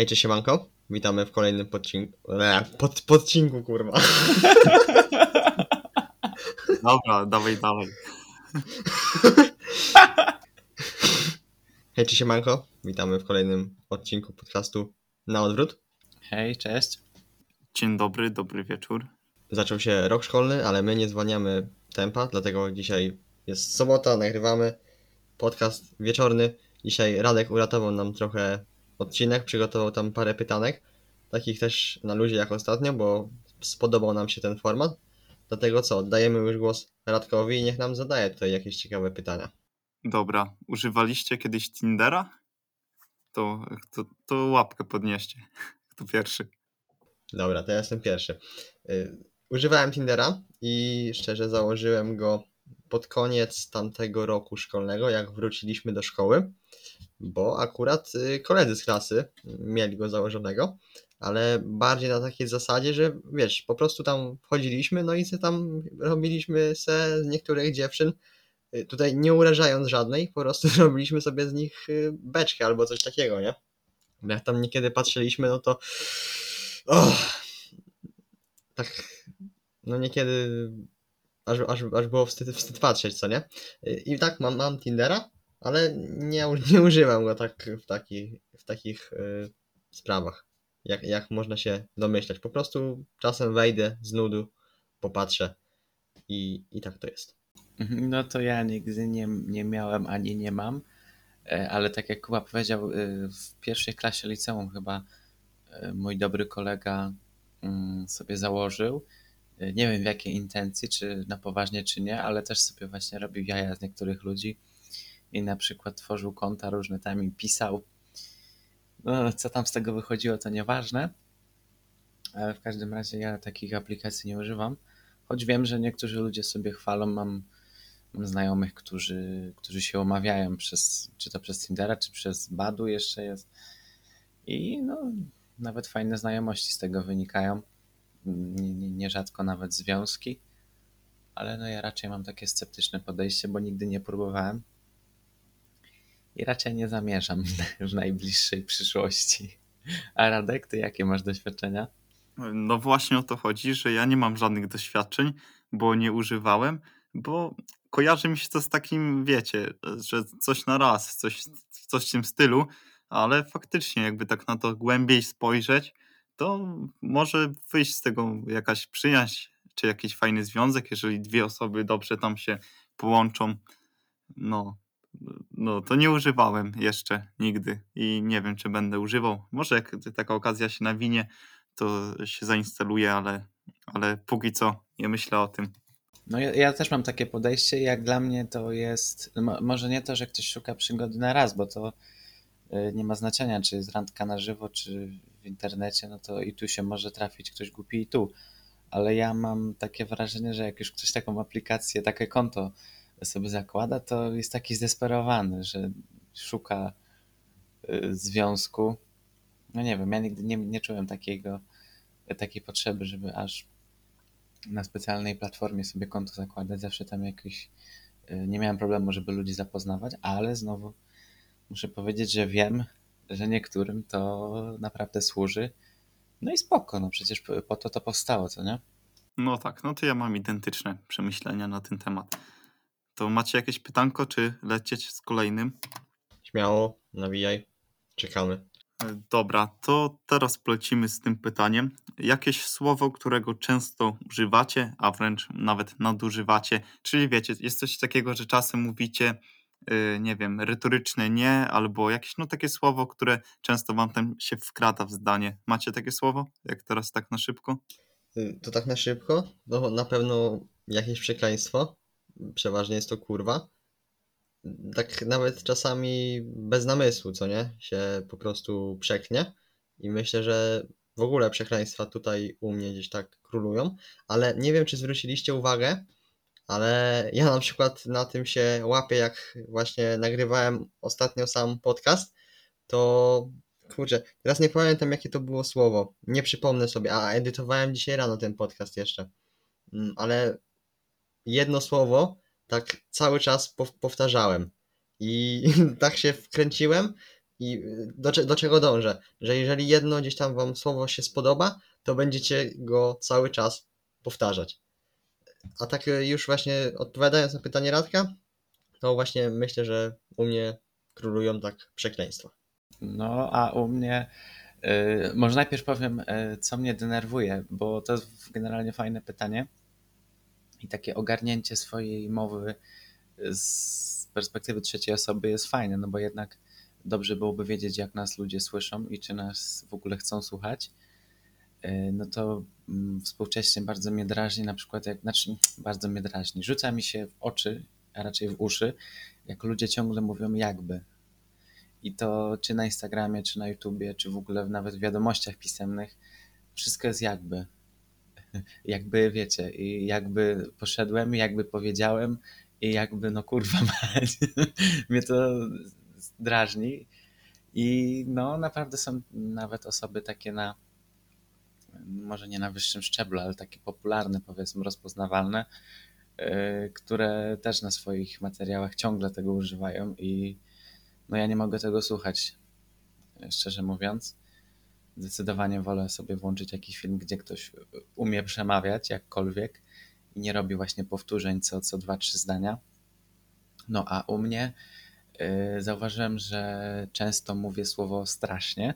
Hej, cześć siemanko. Witamy w kolejnym podcinku. E, pod, podcinku, kurwa. Dobra, dawaj, dawaj. Hej, cześć siemanko. Witamy w kolejnym odcinku podcastu Na Odwrót. Hej, cześć. Dzień dobry, dobry wieczór. Zaczął się rok szkolny, ale my nie zwalniamy tempa, dlatego dzisiaj jest sobota, nagrywamy podcast wieczorny. Dzisiaj Radek uratował nam trochę odcinek, przygotował tam parę pytanek, takich też na luzie jak ostatnio, bo spodobał nam się ten format. Dlatego co, oddajemy już głos Radkowi i niech nam zadaje tutaj jakieś ciekawe pytania. Dobra, używaliście kiedyś Tindera? To, to, to łapkę podnieście. Kto pierwszy? Dobra, to ja jestem pierwszy. Y, Używałem Tindera i szczerze założyłem go pod koniec tamtego roku szkolnego, jak wróciliśmy do szkoły, bo akurat y, koledzy z klasy mieli go założonego, ale bardziej na takiej zasadzie, że wiesz, po prostu tam wchodziliśmy, no i se tam robiliśmy se z niektórych dziewczyn, y, tutaj nie urażając żadnej, po prostu robiliśmy sobie z nich y, beczkę albo coś takiego, nie? Jak tam niekiedy patrzyliśmy, no to oh, tak, no niekiedy aż, aż, aż było wstyd, wstyd patrzeć, co nie? I tak mam, mam Tindera, ale nie, nie używam go tak w, taki, w takich y, sprawach, jak, jak można się domyśleć. Po prostu czasem wejdę z nudu, popatrzę i, i tak to jest. Mhm, No to ja nigdy nie, nie miałem ani nie mam, e, ale tak jak Kuba powiedział, e, w pierwszej klasie liceum chyba e, mój dobry kolega mm, sobie założył. E, Nie wiem w jakiej intencji, czy na poważnie, czy nie, ale też sobie właśnie robił jaja z niektórych ludzi i na przykład tworzył konta różne tam i pisał. No, co tam z tego wychodziło, to nieważne. Ale w każdym razie ja takich aplikacji nie używam. Choć wiem, że niektórzy ludzie sobie chwalą, mam, mam znajomych, którzy, którzy się omawiają przez, czy to przez Tindera, czy przez Badu jeszcze jest. I no, nawet fajne znajomości z tego wynikają. Nie- nie- Nierzadko nawet związki. Ale no ja raczej mam takie sceptyczne podejście, bo nigdy nie próbowałem. I raczej nie zamierzam w najbliższej przyszłości. A Radek, ty jakie masz doświadczenia? No właśnie o to chodzi, że ja nie mam żadnych doświadczeń, bo nie używałem, bo kojarzy mi się to z takim, wiecie, że coś na raz, coś, coś w tym stylu, ale faktycznie jakby tak na to głębiej spojrzeć, to może wyjść z tego jakaś przyjaźń, czy jakiś fajny związek, jeżeli dwie osoby dobrze tam się połączą. No, no to nie używałem jeszcze nigdy i nie wiem, czy będę używał. Może jak taka okazja się nawinie, to się zainstaluje, ale, ale póki co nie myślę o tym. No ja, ja też mam takie podejście, jak dla mnie to jest, mo, może nie to, że ktoś szuka przygody na raz, bo to y, nie ma znaczenia, czy jest randka na żywo, czy w internecie, no to i tu się może trafić ktoś głupi i tu. Ale ja mam takie wrażenie, że jak już ktoś taką aplikację, takie konto sobie zakłada, to jest taki zdesperowany, że szuka y, związku. No nie wiem, ja nigdy nie, nie czułem takiego, takiej potrzeby, żeby aż na specjalnej platformie sobie konto zakładać. Zawsze tam jakiś. y, Nie miałem problemu, żeby ludzi zapoznawać, ale znowu muszę powiedzieć, że wiem, że niektórym to naprawdę służy. No i spoko, no przecież po po to to powstało, co nie? No tak, no to ja mam identyczne przemyślenia na ten temat. To macie jakieś pytanko, czy lecieć z kolejnym? Śmiało, nawijaj, czekamy. E, Dobra, to teraz polecimy z tym pytaniem. Jakieś słowo, którego często używacie, a wręcz nawet nadużywacie, czyli wiecie, jest coś takiego, że czasem mówicie, y, nie wiem, retoryczne nie, albo jakieś no takie słowo, które często wam tam się wkrada w zdanie. Macie takie słowo? Jak teraz tak na szybko? To tak na szybko, no na pewno jakieś przekleństwo, przeważnie jest to kurwa. Tak nawet czasami bez namysłu, co nie? Się po prostu przeknie. I myślę, że w ogóle przekleństwa tutaj u mnie gdzieś tak królują, ale nie wiem, czy zwróciliście uwagę, ale ja na przykład na tym się łapię, jak właśnie nagrywałem ostatnio sam podcast, to kurczę, teraz nie pamiętam jakie to było słowo, nie przypomnę sobie, a edytowałem dzisiaj rano ten podcast jeszcze, Mm, ale jedno słowo tak cały czas pow- powtarzałem i tak się wkręciłem I do, do czego dążę? Że jeżeli jedno gdzieś tam wam słowo się spodoba, to będziecie go cały czas powtarzać. A tak y, już właśnie odpowiadając na pytanie Radka, to właśnie myślę, że u mnie królują tak przekleństwa. No, a u mnie, y, może najpierw powiem, y, co mnie denerwuje, bo to jest generalnie fajne pytanie i takie ogarnięcie swojej mowy z perspektywy trzeciej osoby jest fajne, no bo jednak dobrze byłoby wiedzieć, jak nas ludzie słyszą i czy nas w ogóle chcą słuchać. Y, No to mm, współcześnie bardzo mnie drażni, na przykład, jak, znaczy bardzo mnie drażni, rzuca mi się w oczy, a raczej w uszy, jak ludzie ciągle mówią jakby. I to czy na Instagramie, czy na YouTubie, czy w ogóle nawet w wiadomościach pisemnych, wszystko jest jakby. Jakby, wiecie, i jakby poszedłem, jakby powiedziałem, i jakby, no kurwa mać. Mnie to drażni. I no, naprawdę są nawet osoby takie na, może nie na wyższym szczeblu, ale takie popularne, powiedzmy, rozpoznawalne, yy, które też na swoich materiałach ciągle tego używają i no ja nie mogę tego słuchać, szczerze mówiąc. Zdecydowanie wolę sobie włączyć jakiś film, gdzie ktoś umie przemawiać jakkolwiek i nie robi właśnie powtórzeń co, co dwa, trzy zdania. No a u mnie yy, zauważyłem, że często mówię słowo strasznie,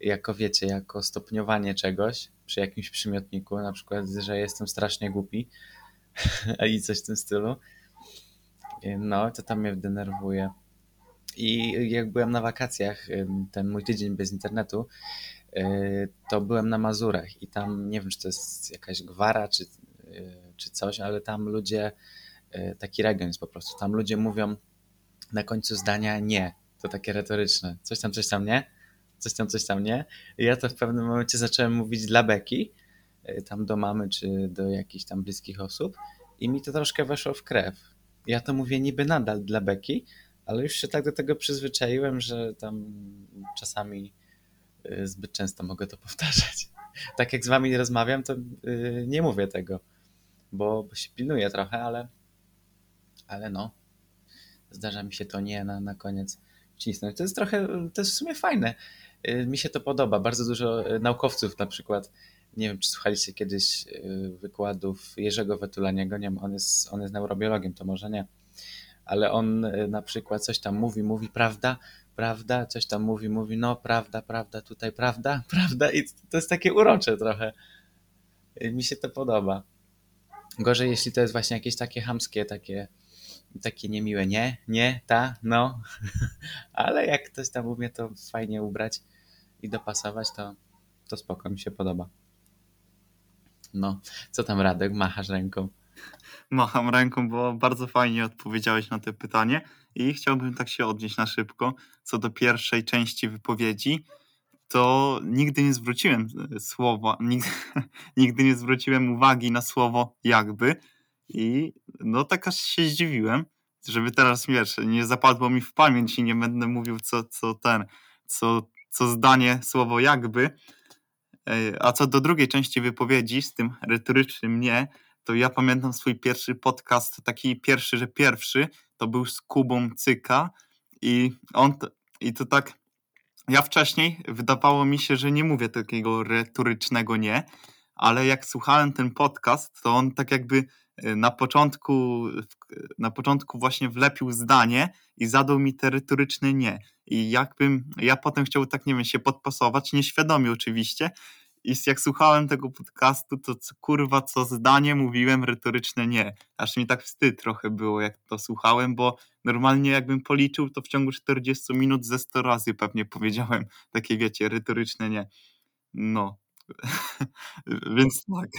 jako wiecie, jako stopniowanie czegoś przy jakimś przymiotniku, na przykład, że jestem strasznie głupi i coś w tym stylu. Yy, No, to tam mnie denerwuje. I jak byłem na wakacjach, ten mój tydzień bez internetu, yy, to byłem na Mazurach i tam nie wiem, czy to jest jakaś gwara, czy, yy, czy coś, ale tam ludzie, yy, taki region jest po prostu, tam ludzie mówią na końcu zdania nie. To takie retoryczne. Coś tam, coś tam nie, coś tam, coś tam nie. I ja to w pewnym momencie zacząłem mówić dla Beki, tam do mamy, czy do jakichś tam bliskich osób i mi to troszkę weszło w krew. Ja to mówię niby nadal dla Beki, ale już się tak do tego przyzwyczaiłem, że tam czasami y, zbyt często mogę to powtarzać. Tak jak z wami rozmawiam, to y, nie mówię tego, bo, się pilnuję trochę, ale, ale no, zdarza mi się to nie na, na koniec wcisnąć. To jest trochę, to jest w sumie fajne. Y, Mi się to podoba. Bardzo dużo naukowców na przykład, nie wiem, czy słuchaliście kiedyś wykładów Jerzego Wetulaniego, nie wiem, on jest, on jest neurobiologiem, to może nie ale on y, na przykład coś tam mówi, mówi, prawda, prawda, coś tam mówi, mówi, no prawda, prawda, tutaj prawda, prawda i to jest takie urocze trochę. Mi się to podoba. Gorzej, jeśli to jest właśnie jakieś takie hamskie, takie, takie niemiłe, nie, nie, ta, no, ale jak ktoś tam umie to fajnie ubrać i dopasować, to, to spoko, mi się podoba. No, co tam Radek, machasz ręką? Macham ręką, bo bardzo fajnie odpowiedziałeś na to pytanie i chciałbym tak się odnieść na szybko. Co do pierwszej części wypowiedzi, to nigdy nie zwróciłem e, słowa, nigdy, nigdy nie zwróciłem uwagi na słowo jakby i no tak aż się zdziwiłem, żeby teraz, wiesz, nie zapadło mi w pamięć i nie będę mówił co, co ten, co, co zdanie słowo jakby. E, A co do drugiej części wypowiedzi z tym retorycznym nie, to ja pamiętam swój pierwszy podcast, taki pierwszy, że pierwszy, to był z Kubą Cyka i on, i to tak, ja wcześniej wydawało mi się, że nie mówię takiego retorycznego nie, ale jak słuchałem ten podcast, to on tak jakby e, na początku, na początku właśnie wlepił zdanie i zadał mi te retoryczne nie. I jakbym, ja potem chciał tak, nie wiem, się podpasować, nieświadomie oczywiście, i jak słuchałem tego podcastu, to co, kurwa, co zdanie mówiłem retoryczne nie. Aż mi tak wstyd trochę było, jak to słuchałem, bo normalnie jakbym policzył, to w ciągu 40 minut ze 100 razy pewnie powiedziałem takie, wiecie, retoryczne nie. No. Więc tak.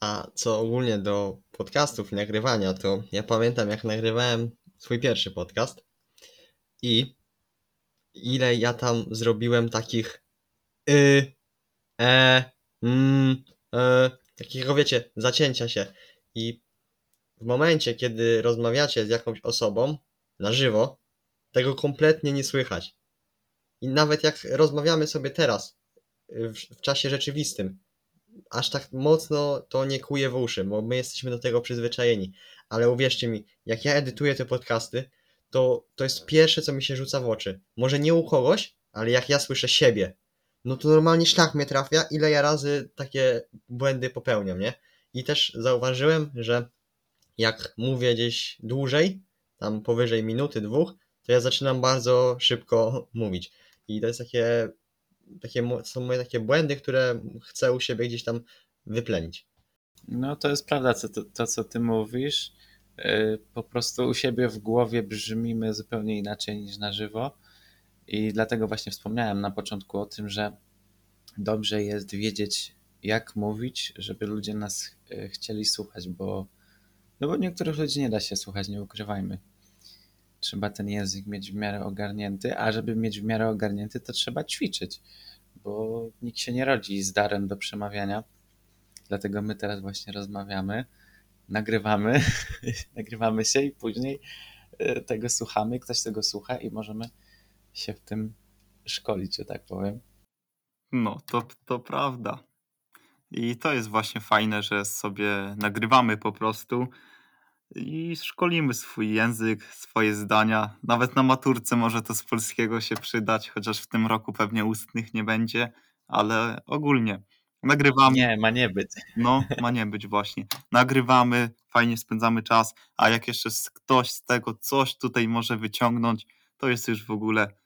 A co ogólnie do podcastów i nagrywania, to ja pamiętam jak nagrywałem swój pierwszy podcast i ile ja tam zrobiłem takich y, e, mm, e, takiego wiecie, zacięcia się i w momencie, kiedy rozmawiacie z jakąś osobą na żywo, tego kompletnie nie słychać. I nawet jak rozmawiamy sobie teraz, y, w, w czasie rzeczywistym, aż tak mocno to nie kuje w uszy, bo my jesteśmy do tego przyzwyczajeni. Ale uwierzcie mi, jak ja edytuję te podcasty, to to jest pierwsze, co mi się rzuca w oczy. Może nie u kogoś, ale jak ja słyszę siebie, no to normalnie szlak mnie trafia, ile ja razy takie błędy popełniam, nie? I też zauważyłem, że jak mówię gdzieś dłużej, tam powyżej minuty, dwóch, to ja zaczynam bardzo szybko mówić. I to jest takie, takie są moje takie błędy, które chcę u siebie gdzieś tam wyplenić. No to jest prawda, co, to, to co ty mówisz. Yy, Po prostu u siebie w głowie brzmimy zupełnie inaczej niż na żywo. I dlatego właśnie wspomniałem na początku o tym, że dobrze jest wiedzieć, jak mówić, żeby ludzie nas yy, chcieli słuchać, bo, no bo niektórych ludzi nie da się słuchać, nie ukrywajmy. Trzeba ten język mieć w miarę ogarnięty, a żeby mieć w miarę ogarnięty, to trzeba ćwiczyć, bo nikt się nie rodzi z darem do przemawiania. Dlatego my teraz właśnie rozmawiamy, nagrywamy, nagrywamy się i później e, tego słuchamy, ktoś tego słucha i możemy się w tym szkolić, że tak powiem. No, to, to prawda. I to jest właśnie fajne, że sobie nagrywamy po prostu i szkolimy swój język, swoje zdania. Nawet na maturce może to z polskiego się przydać, chociaż w tym roku pewnie ustnych nie będzie, ale ogólnie nagrywamy. Nie, ma nie być. No, ma nie być właśnie. Nagrywamy, fajnie spędzamy czas, a jak jeszcze ktoś z tego coś tutaj może wyciągnąć, to jest już w ogóle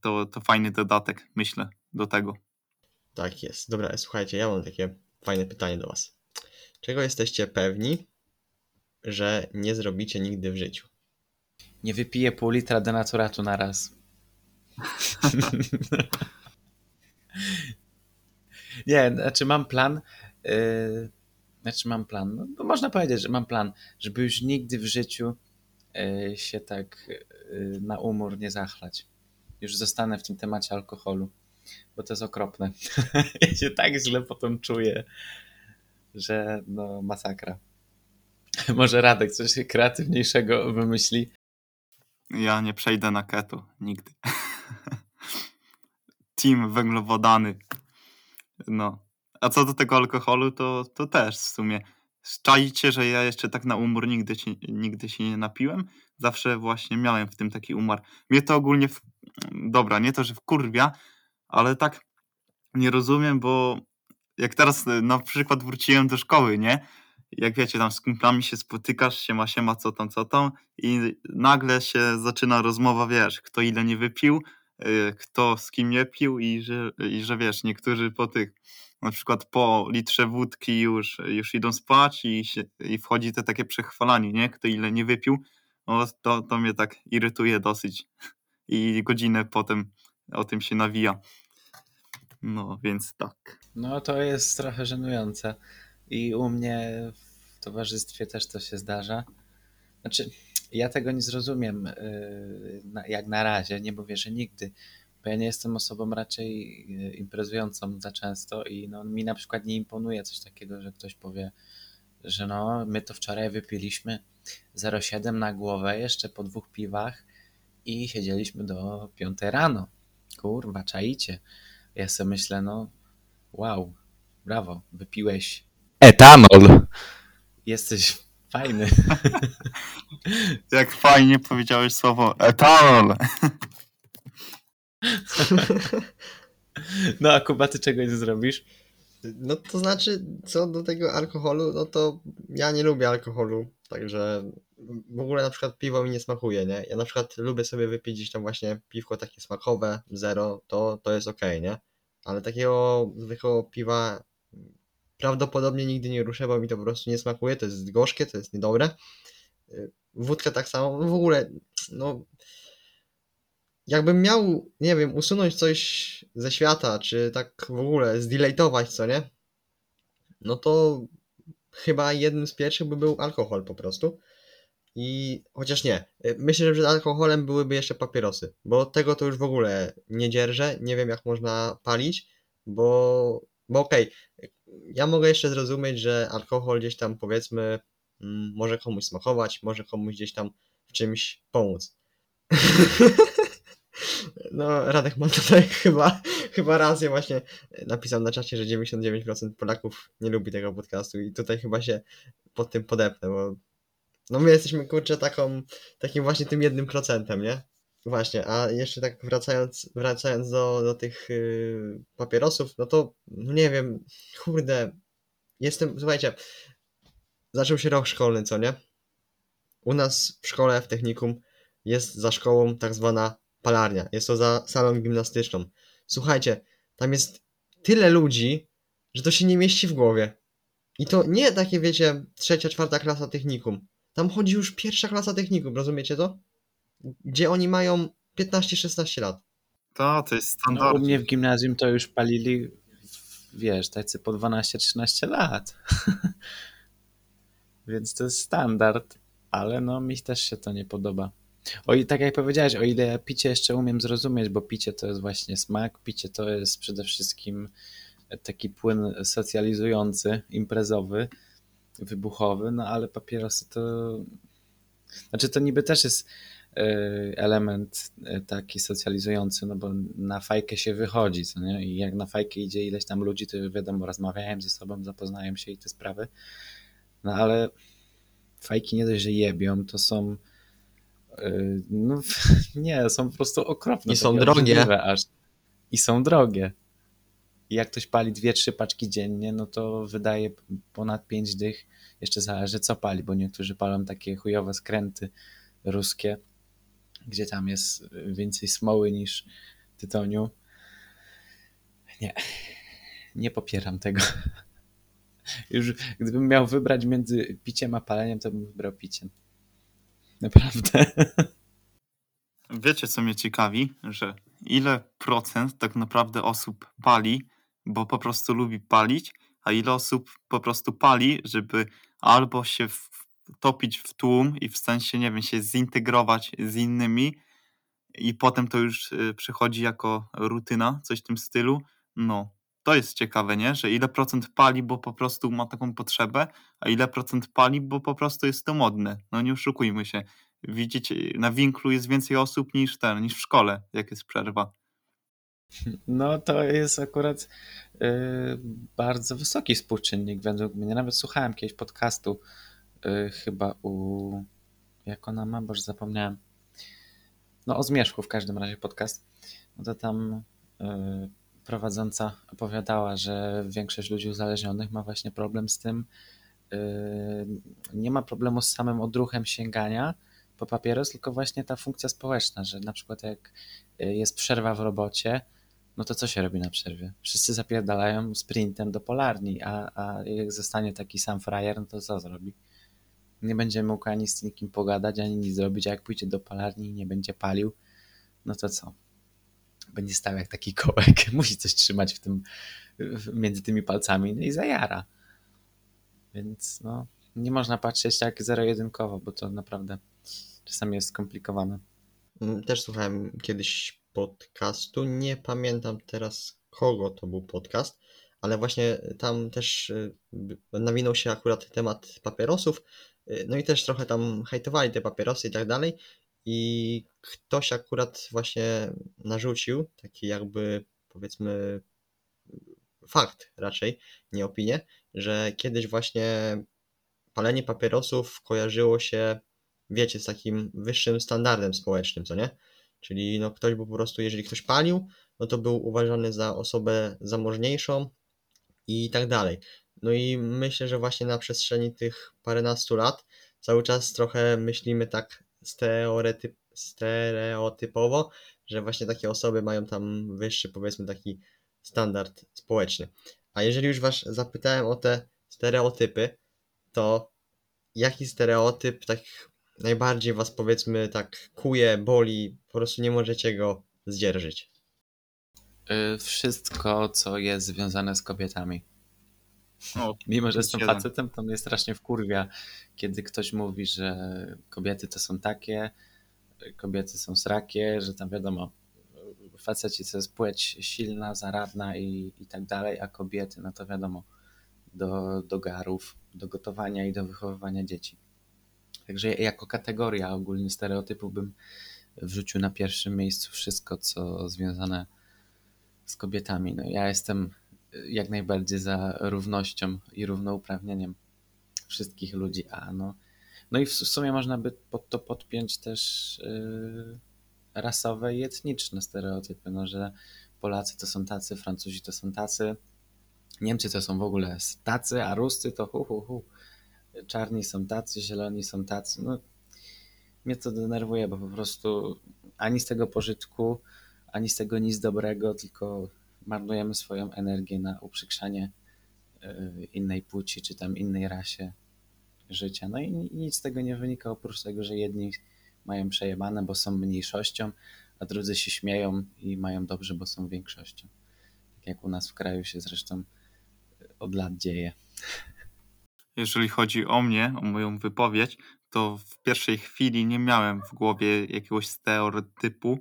to, to fajny dodatek, myślę, do tego. Tak jest. Dobra, słuchajcie, ja mam takie fajne pytanie do Was. Czego jesteście pewni, że nie zrobicie nigdy w życiu? Nie wypiję pół litra denaturatu na raz. Nie, znaczy mam plan. Yy, znaczy mam plan. No, no można powiedzieć, że mam plan, żeby już nigdy w życiu yy, się tak yy, na umór nie zachlać. Już zostanę w tym temacie alkoholu, bo to jest okropne. ja się tak źle potem czuję, że no masakra. Może Radek coś kreatywniejszego wymyśli. Ja nie przejdę na keto nigdy. Team węglowodany. No. A co do tego alkoholu, to, to też w sumie. Czaicie, że ja jeszcze tak na umór nigdy się, nigdy się nie napiłem? Zawsze właśnie miałem w tym taki umar. Mnie to ogólnie, w... dobra, nie to, że wkurwia, ale tak nie rozumiem, bo jak teraz y, na przykład wróciłem do szkoły, nie? Jak wiecie, tam z kumplami się spotykasz, siema, siema, co tam, co tam i nagle się zaczyna rozmowa, wiesz, kto ile nie wypił, kto z kim nie pił i że, i że wiesz, niektórzy po tych na przykład po litrze wódki już, już idą spać i, się, i wchodzi te takie przechwalanie, nie? Kto ile nie wypił, no to, to mnie tak irytuje dosyć i godzinę potem o tym się nawija. No, więc tak. No to jest trochę żenujące. I u mnie w towarzystwie też to się zdarza. Znaczy, ja tego nie zrozumiem na- jak na razie, nie mówię, że nigdy, bo ja nie jestem osobą raczej yy, imprezującą za często i no, mi na przykład nie imponuje coś takiego, że ktoś powie, że no, my to wczoraj wypiliśmy 0,7 na głowę jeszcze po dwóch piwach i siedzieliśmy do 5 rano. Kurwa, czaicie. Ja sobie myślę, no wow, brawo, wypiłeś etanol. Jesteś fajny. Jak fajnie powiedziałeś słowo etanol. No a Kuba, ty czego nie zrobisz? No to znaczy, co do tego alkoholu, no to ja nie lubię alkoholu, także w ogóle na przykład piwo mi nie smakuje, nie? Ja na przykład lubię sobie wypić gdzieś tam właśnie piwko takie smakowe, zero, to, to jest okej, nie? Ale takiego zwykłego piwa prawdopodobnie nigdy nie ruszę, bo mi to po prostu nie smakuje, to jest gorzkie, to jest niedobre. Y, Wódka tak samo, w ogóle, no jakbym miał, nie wiem, usunąć coś ze świata, czy tak w ogóle zdeletować, co nie? No to chyba jednym z pierwszych by był alkohol po prostu. I chociaż nie, y, myślę, że przed alkoholem byłyby jeszcze papierosy, bo tego to już w ogóle nie dzierżę, nie wiem jak można palić, bo, bo okej, ja mogę jeszcze zrozumieć, że alkohol gdzieś tam powiedzmy mm, może komuś smakować, może komuś gdzieś tam w czymś pomóc. No, Radek ma tutaj chyba, chyba rację właśnie napisał na czacie, że 99% Polaków nie lubi tego podcastu i tutaj chyba się pod tym podepnę, bo No my jesteśmy kurczę taką, takim właśnie tym jednym procentem, nie? Właśnie, a jeszcze tak wracając, wracając do, do tych yy, papierosów, no to no nie wiem, kurde, jestem, słuchajcie, zaczął się rok szkolny, co nie? U nas w szkole, w technikum jest za szkołą tak zwana palarnia, jest to za salą gimnastyczną. Słuchajcie, tam jest tyle ludzi, że to się nie mieści w głowie. I to nie takie, wiecie, trzecia, czwarta klasa technikum. Tam chodzi już pierwsza klasa technikum, rozumiecie to? Gdzie oni mają 15-16 lat. To, to jest No, standard. u mnie w gimnazjum to już palili, wiesz, tacy po 12-13 lat. Więc to jest standard, ale no mi też się to nie podoba. O i tak jak powiedziałeś, o ile picie jeszcze umiem zrozumieć, bo picie to jest właśnie smak, picie to jest przede wszystkim taki płyn socjalizujący, imprezowy, wybuchowy, no ale papierosy to... Znaczy to niby też jest element e, taki socjalizujący, no bo na fajkę się wychodzi, co nie? I jak na fajkę idzie ileś tam ludzi, to wiadomo, rozmawiają ze sobą, zapoznają się i te sprawy. No ale fajki nie dość, że jebią, to są yy, no nie, są po prostu okropne. I są drogie. Aż. I są drogie. I jak ktoś pali dwie, trzy paczki dziennie, no to wydaje ponad pięć dych. Jeszcze zależy co pali, bo niektórzy palą takie chujowe skręty ruskie, gdzie tam jest więcej smoły niż tytoniu. Nie, nie popieram tego. Już gdybym miał wybrać między piciem a paleniem, to bym wybrał picie. Naprawdę. Wiecie, co mnie ciekawi? Że ile procent tak naprawdę osób pali, bo po prostu lubi palić, a ile osób po prostu pali, żeby albo się wtopić w tłum i w sensie, nie wiem, się zintegrować z innymi i potem to już y, przychodzi jako rutyna, coś w tym stylu. No, to jest ciekawe, nie? Że ile procent pali, bo po prostu ma taką potrzebę, a ile procent pali, bo po prostu jest to modne. No nie oszukujmy się. Widzicie, na winklu jest więcej osób niż ten, niż w szkole, jak jest przerwa. No to jest akurat y, bardzo wysoki współczynnik według mnie. Nawet słuchałem kiedyś podcastu y, chyba u... Jak ona ma? Bo już zapomniałem. No o Zmierzchu w każdym razie podcast. No to tam y, prowadząca opowiadała, że większość ludzi uzależnionych ma właśnie problem z tym, nie ma problemu z samym odruchem sięgania po papieros, tylko właśnie ta funkcja społeczna, że na przykład jak jest przerwa w robocie, no to co się robi na przerwie? Wszyscy zapierdalają sprintem do polarni, a, a jak zostanie taki sam frajer, no to co zrobi? Nie będzie mógł ani z nikim pogadać, ani nic zrobić, a jak pójdzie do polarni i nie będzie palił, no to co? Będzie stał jak taki kołek, musi coś trzymać w tym, między tymi palcami, no i zajara. Więc no, nie można patrzeć tak zero-jedynkowo, bo to naprawdę czasami jest skomplikowane. Też słuchałem kiedyś podcastu, nie pamiętam teraz kogo to był podcast, ale właśnie tam też nawinął się akurat temat papierosów, no i też trochę tam hejtowali te papierosy i tak dalej i ktoś akurat właśnie narzucił taki jakby powiedzmy fakt raczej, nie opinię, że kiedyś właśnie palenie papierosów kojarzyło się, wiecie, z takim wyższym standardem społecznym, co nie? Czyli no ktoś był po prostu, jeżeli ktoś palił, no to był uważany za osobę zamożniejszą i tak dalej. No i myślę, że właśnie na przestrzeni tych paręnastu lat cały czas trochę myślimy tak stereotyp, stereotypowo, że właśnie takie osoby mają tam wyższy, powiedzmy, taki standard społeczny. A jeżeli już Was zapytałem o te stereotypy, to jaki stereotyp tak najbardziej Was, powiedzmy, tak kuje, boli, po prostu nie możecie go zdzierżyć? Wszystko, co jest związane z kobietami. Mimo, że jestem facetem, to mnie strasznie wkurwia, kiedy ktoś mówi, że kobiety to są takie, kobiety są srakie, że tam wiadomo, faceci to jest płeć silna, zaradna i, i tak dalej, a kobiety, no to wiadomo, do, do garów, do gotowania i do wychowywania dzieci. Także jako kategoria ogólnie stereotypu bym wrzucił na pierwszym miejscu wszystko, co związane z kobietami. No, ja jestem jak najbardziej za równością i równouprawnieniem wszystkich ludzi, a no No i w sumie można by pod to podpiąć też yy, rasowe i etniczne stereotypy, no, że Polacy to są tacy, Francuzi to są tacy, Niemcy to są w ogóle tacy, a Ruscy to hu, hu, hu. Czarni są tacy, zieloni są tacy. No, mnie to denerwuje, bo po prostu ani z tego pożytku, ani z tego nic dobrego, tylko marnujemy swoją energię na uprzykrzanie y, innej płci, czy tam innej rasie życia. No i nic z tego nie wynika, oprócz tego, że jedni mają przejebane, bo są mniejszością, a drudzy się śmieją i mają dobrze, bo są większością. Tak jak u nas w kraju się zresztą od lat dzieje. Jeżeli chodzi o mnie, o moją wypowiedź, to w pierwszej chwili nie miałem w głowie jakiegoś stereotypu,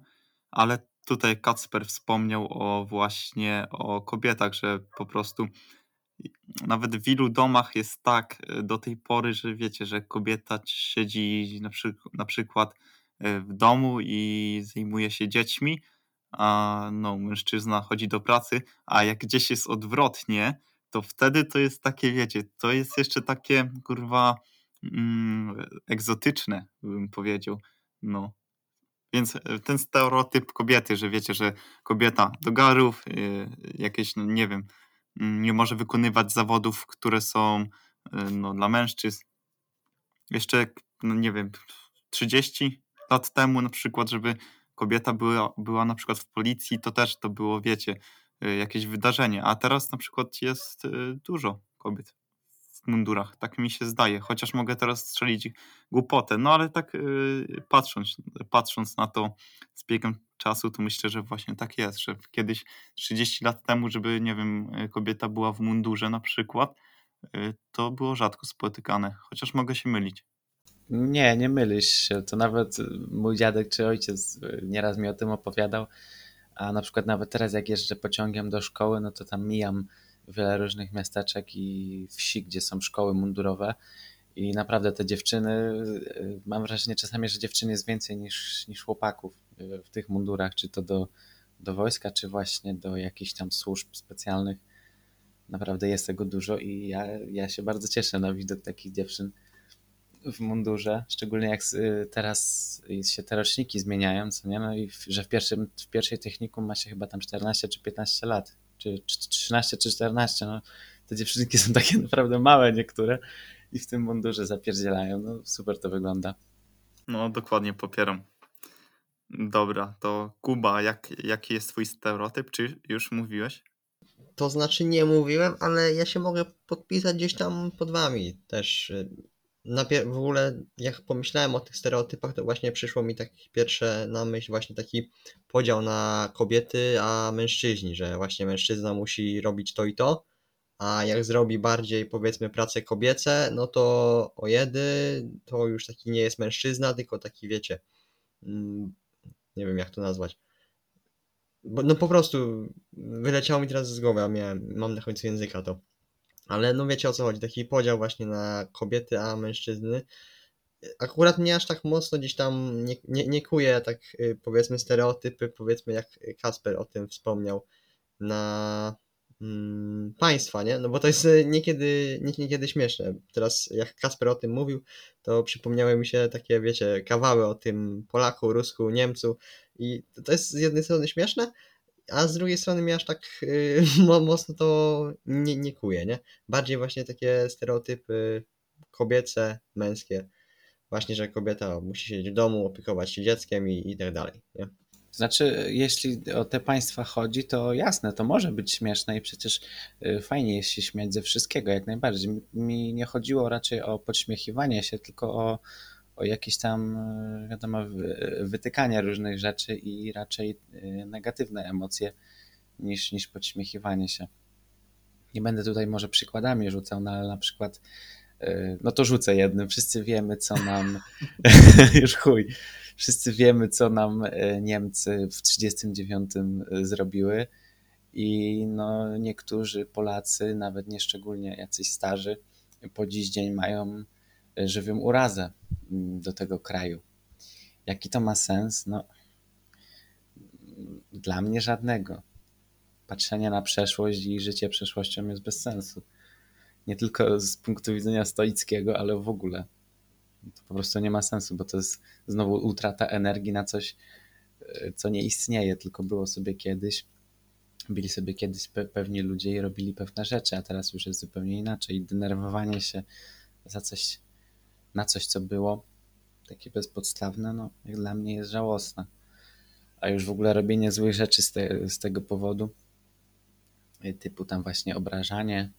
ale tutaj Kacper wspomniał o właśnie o kobietach, że po prostu nawet w wielu domach jest tak e, do tej pory, że wiecie, że kobieta siedzi na, przy, na przykład e, w domu i zajmuje się dziećmi, a no, mężczyzna chodzi do pracy, a jak gdzieś jest odwrotnie, to wtedy to jest takie, wiecie, to jest jeszcze takie, kurwa, mm, egzotyczne, bym powiedział. No. Więc e, ten stereotyp kobiety, że wiecie, że kobieta do garów, yy, jakieś, no nie wiem, mm, nie może wykonywać zawodów, które są yy, no, dla mężczyzn. Jeszcze, no nie wiem, 30 lat temu na przykład, żeby kobieta była, była na przykład w policji, to też to było, wiecie, jakieś wydarzenie, a teraz na przykład jest dużo kobiet w mundurach, tak mi się zdaje, chociaż mogę teraz strzelić głupotę, no ale tak y, patrząc, patrząc na to z biegiem czasu, to myślę, że właśnie tak jest, że kiedyś 30 lat temu, żeby, nie wiem, kobieta była w mundurze na przykład, to było rzadko spotykane, chociaż mogę się mylić. Nie, nie mylisz się. To nawet mój dziadek czy ojciec nieraz mi o tym opowiadał, a na przykład nawet teraz jak jeżdżę pociągiem do szkoły, no to tam mijam wiele różnych miasteczek i wsi, gdzie są szkoły mundurowe i naprawdę te dziewczyny, y, mam wrażenie czasami, że dziewczyn jest więcej niż, niż chłopaków y, w tych mundurach, czy to do, do wojska, czy właśnie do jakichś tam służb specjalnych. Naprawdę jest tego dużo i ja, ja się bardzo cieszę na widok takich dziewczyn w mundurze, szczególnie jak y, teraz się te roczniki zmieniają, co nie? No i że w, pierwszym, w pierwszej technikum ma się chyba tam 14 czy 15 lat, czy 13 czy 14, no te dziewczynki są takie naprawdę małe niektóre i w tym mundurze zapierdzielają, no super to wygląda. No dokładnie popieram. Dobra, to Kuba, jak, jaki jest twój stereotyp? Czy już mówiłeś? To znaczy nie mówiłem, ale ja się mogę podpisać gdzieś tam pod wami też w ogóle jak pomyślałem o tych stereotypach, to właśnie przyszło mi tak pierwsze na myśl właśnie taki podział na kobiety, a mężczyźni, że właśnie mężczyzna musi robić to i to, a jak zrobi bardziej powiedzmy prace kobiece, no to o jedy, to już taki nie jest mężczyzna, tylko taki wiecie, mm, nie wiem jak to nazwać. Bo, no po prostu wyleciało mi teraz z głowy, a miałem, mam na końcu języka to. Ale no wiecie o co chodzi, taki podział właśnie na kobiety, a mężczyzny. Akurat mnie aż tak mocno gdzieś tam nie, nie, nie kuje tak y, powiedzmy stereotypy, powiedzmy jak Kasper o tym wspomniał, na mm, państwa, nie? No bo to jest y, niekiedy, nie, niekiedy śmieszne. Teraz jak Kasper o tym mówił, to przypomniały mi się takie, wiecie, kawały o tym Polaku, Rusku, Niemcu i to jest z jednej strony śmieszne, a z drugiej strony mnie aż tak yy, mocno to nie, nie kuje, nie? Bardziej właśnie takie stereotypy kobiece, męskie. Właśnie, że kobieta musi siedzieć w domu, opiekować się dzieckiem i, i tak dalej, nie? Znaczy, jeśli o te państwa chodzi, to jasne, to może być śmieszne i przecież y, fajnie jest się śmiać ze wszystkiego, jak najbardziej. Mi nie chodziło raczej o podśmiechiwanie się, tylko o, o jakieś tam, e, wiadomo, wytykanie różnych rzeczy i raczej e, negatywne emocje niż, niż podśmiechiwanie się. Nie będę tutaj może przykładami rzucał, no ale na przykład, e, no to rzucę jednym. Wszyscy wiemy, co nam, już chuj, wszyscy wiemy, co nam Niemcy w 1939 zrobiły. I no, niektórzy Polacy, nawet nie szczególnie jacyś starzy, po dziś dzień mają żywą urazę do tego kraju. Jaki to ma sens? No, dla mnie żadnego. Patrzenie na przeszłość i życie przeszłością jest bez sensu. Nie tylko z punktu widzenia stoickiego, ale w ogóle. to po prostu nie ma sensu, bo to jest znowu utrata energii na coś, e, co nie istnieje, tylko było sobie kiedyś. Byli sobie kiedyś pe pewni ludzie i robili pewne rzeczy, a teraz już jest zupełnie inaczej. I denerwowanie się za coś, na coś, co było takie bezpodstawne, no jak dla mnie jest żałosne. A już w ogóle robienie złych rzeczy z, te, z tego powodu, y, typu tam właśnie obrażanie,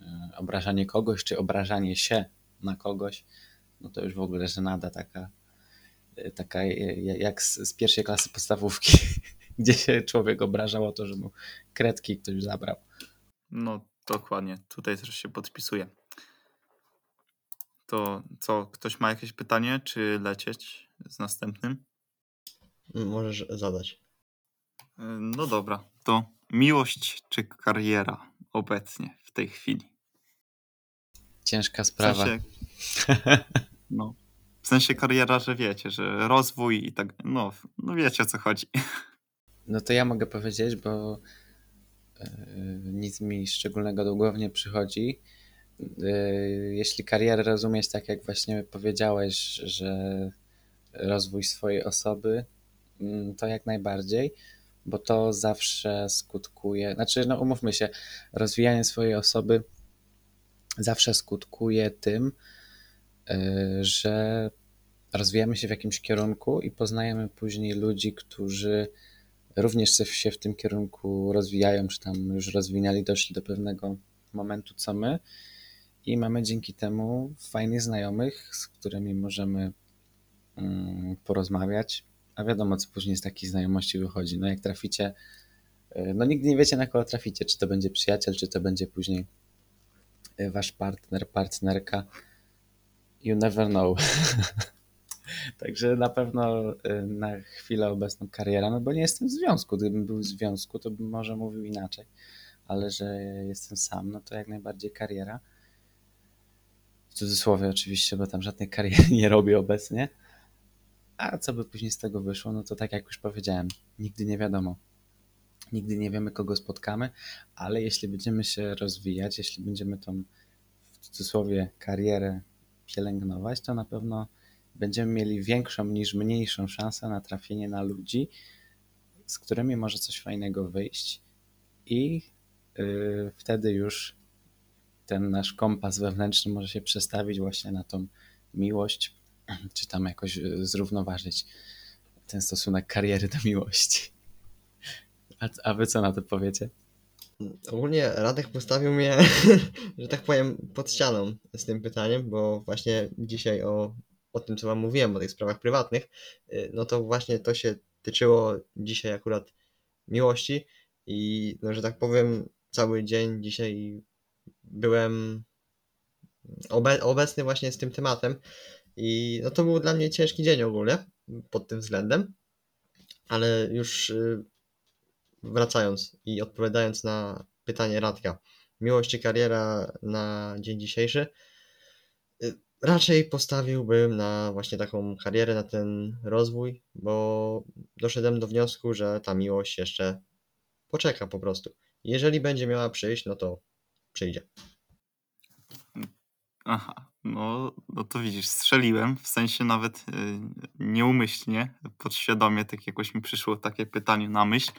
y, obrażanie kogoś, czy obrażanie się na kogoś, no to już w ogóle żenada taka, y, taka jak z, z pierwszej klasy podstawówki, gdzie się człowiek obrażał o to, że mu kredki ktoś zabrał. No dokładnie, tutaj też się podpisuję. To co, ktoś ma jakieś pytanie, czy lecieć z następnym? Możesz zadać. Y, no dobra, to miłość czy kariera obecnie, w tej chwili? Ciężka sprawa. W sensie, no, w sensie kariera, że wiecie, że rozwój i tak, no, no wiecie o co chodzi. No to ja mogę powiedzieć, bo yy, nic mi szczególnego do głowy nie przychodzi. Yy, jeśli karierę rozumieć tak, jak właśnie powiedziałeś, że rozwój swojej osoby, Mm, to jak najbardziej, bo to zawsze skutkuje, znaczy, no umówmy się, rozwijanie swojej osoby zawsze skutkuje tym, y, że rozwijamy się w jakimś kierunku i poznajemy później ludzi, którzy również się w tym kierunku rozwijają, czy tam już rozwinęli, doszli do pewnego momentu, co my. I mamy dzięki temu fajnych znajomych, z którymi możemy mm, porozmawiać, a wiadomo, co później z takiej znajomości wychodzi. No jak traficie, e, no nigdy nie wiecie na kogo traficie, czy to będzie przyjaciel, czy to będzie później e, wasz partner, partnerka. You never know. Także na pewno e, na chwilę obecną kariera, no bo nie jestem w związku. Gdybym był w związku, to bym może mówił inaczej, ale że jestem sam, no to jak najbardziej kariera. W cudzysłowie oczywiście, bo tam żadnej kariery nie robię obecnie. A co by później z tego wyszło, no to tak jak już powiedziałem, nigdy nie wiadomo. Nigdy nie wiemy, kogo spotkamy, ale jeśli będziemy się rozwijać, jeśli będziemy tą w cudzysłowie karierę pielęgnować, to na pewno będziemy mieli większą niż mniejszą szansę na trafienie na ludzi, z którymi może coś fajnego wyjść i yy, wtedy już ten nasz kompas wewnętrzny może się przestawić właśnie na tą miłość, czy tam jakoś e, zrównoważyć ten stosunek kariery do miłości. A, a wy co na to powiecie? Ogólnie Radek postawił mnie, że tak powiem, pod ścianą z tym pytaniem, bo właśnie dzisiaj o, o tym, co wam mówiłem, o tych sprawach prywatnych, y, no to właśnie to się tyczyło dzisiaj akurat miłości i, no, że tak powiem, cały dzień dzisiaj byłem obe obecny właśnie z tym tematem i no to był dla mnie ciężki dzień ogólnie pod tym względem, ale już y, wracając i odpowiadając na pytanie Radka, miłość czy kariera na dzień dzisiejszy, y, raczej postawiłbym na właśnie taką karierę, na ten rozwój, bo doszedłem do wniosku, że ta miłość jeszcze poczeka po prostu. Jeżeli będzie miała przyjść, no to przyjdzie. Aha, no, no to widzisz, strzeliłem, w sensie nawet y, nieumyślnie, podświadomie, tak jakoś mi przyszło takie pytanie na myśl.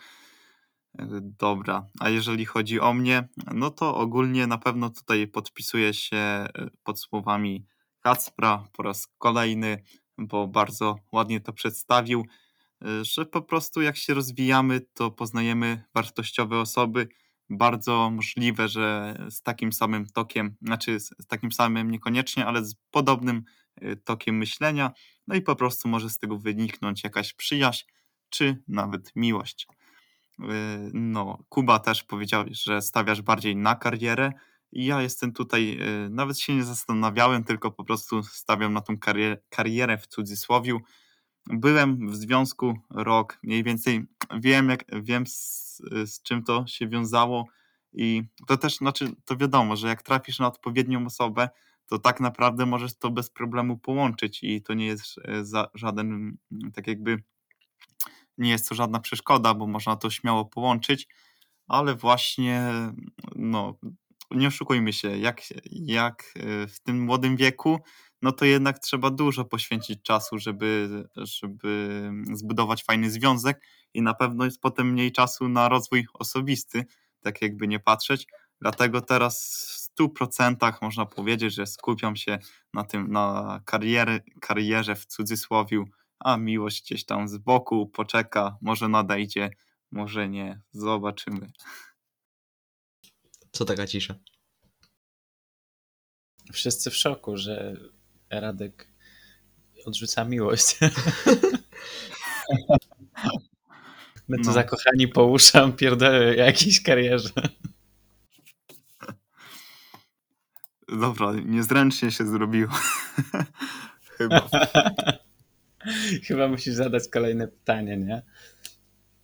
Y, dobra, a jeżeli chodzi o mnie, no to ogólnie na pewno tutaj podpisuję się y, pod słowami Kacpra po raz kolejny, bo bardzo ładnie to przedstawił, że po prostu jak się rozwijamy, to poznajemy wartościowe osoby, bardzo możliwe, że z takim samym tokiem, znaczy z, takim samym niekoniecznie, ale z podobnym y, tokiem myślenia, no i po prostu może z tego wyniknąć jakaś przyjaźń, czy nawet miłość. Y, no, Kuba też powiedział, że stawiasz bardziej na karierę. Ja jestem tutaj, y, nawet się nie zastanawiałem, tylko po prostu stawiam na tą karierę, karierę w cudzysłowie. Byłem w związku rok, mniej więcej wiem, jak, wiem z, z czym to się wiązało i to też, znaczy, to wiadomo, że jak trafisz na odpowiednią osobę, to tak naprawdę możesz to bez problemu połączyć i to nie jest e, za, żaden, tak jakby, nie jest to żadna przeszkoda, bo można to śmiało połączyć, ale właśnie, no, nie oszukujmy się, jak, jak e, w tym młodym wieku, no to jednak trzeba dużo poświęcić czasu, żeby, żeby zbudować fajny związek i na pewno jest potem mniej czasu na rozwój osobisty, tak jakby nie patrzeć. Dlatego teraz w 100% można powiedzieć, że skupiam się na tym, na kariery, karierze w cudzysłowiu, a miłość gdzieś tam z boku poczeka, może nadejdzie, może nie, zobaczymy. Co taka cisza? Wszyscy w szoku, że Radek odrzuca miłość. My tu No. zakochani po uszam pierdolę jakiejś karierze. Dobra, niezręcznie się zrobiło. Chyba. Chyba musisz zadać kolejne pytanie, nie?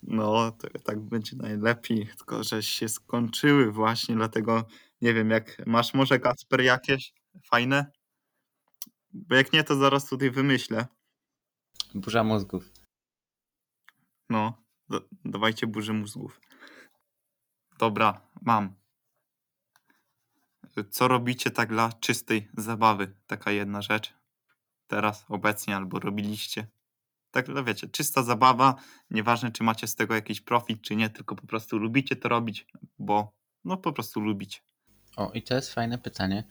No, to, tak będzie najlepiej, tylko że się skończyły właśnie, dlatego nie wiem, jak masz może Kasper jakieś fajne? Bo jak nie, to zaraz tutaj wymyślę. Burza mózgów. No, da, dawajcie burzy mózgów. Dobra, mam. Co robicie tak dla czystej zabawy? Taka jedna rzecz. Teraz, obecnie, albo robiliście. Tak, no wiecie, czysta zabawa, nieważne czy macie z tego jakiś profit, czy nie, tylko po prostu lubicie to robić, bo no po prostu lubicie. O, i to jest fajne pytanie.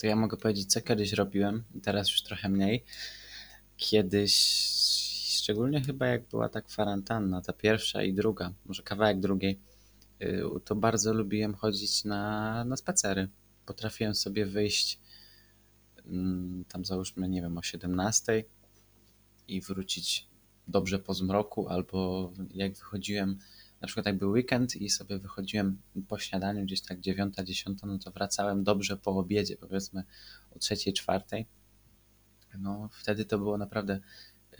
To ja mogę powiedzieć, co kiedyś robiłem, teraz już trochę mniej. Kiedyś, szczególnie chyba jak była ta kwarantanna, ta pierwsza i druga, może kawałek drugiej, y, to bardzo lubiłem chodzić na, na spacery. Potrafiłem sobie wyjść mm, tam załóżmy, nie wiem, o 17 i wrócić dobrze po zmroku, albo jak wychodziłem, na przykład jak był weekend i sobie wychodziłem po śniadaniu gdzieś tak 9, 10, no to wracałem dobrze po obiedzie, powiedzmy o 3, 4. No wtedy to było naprawdę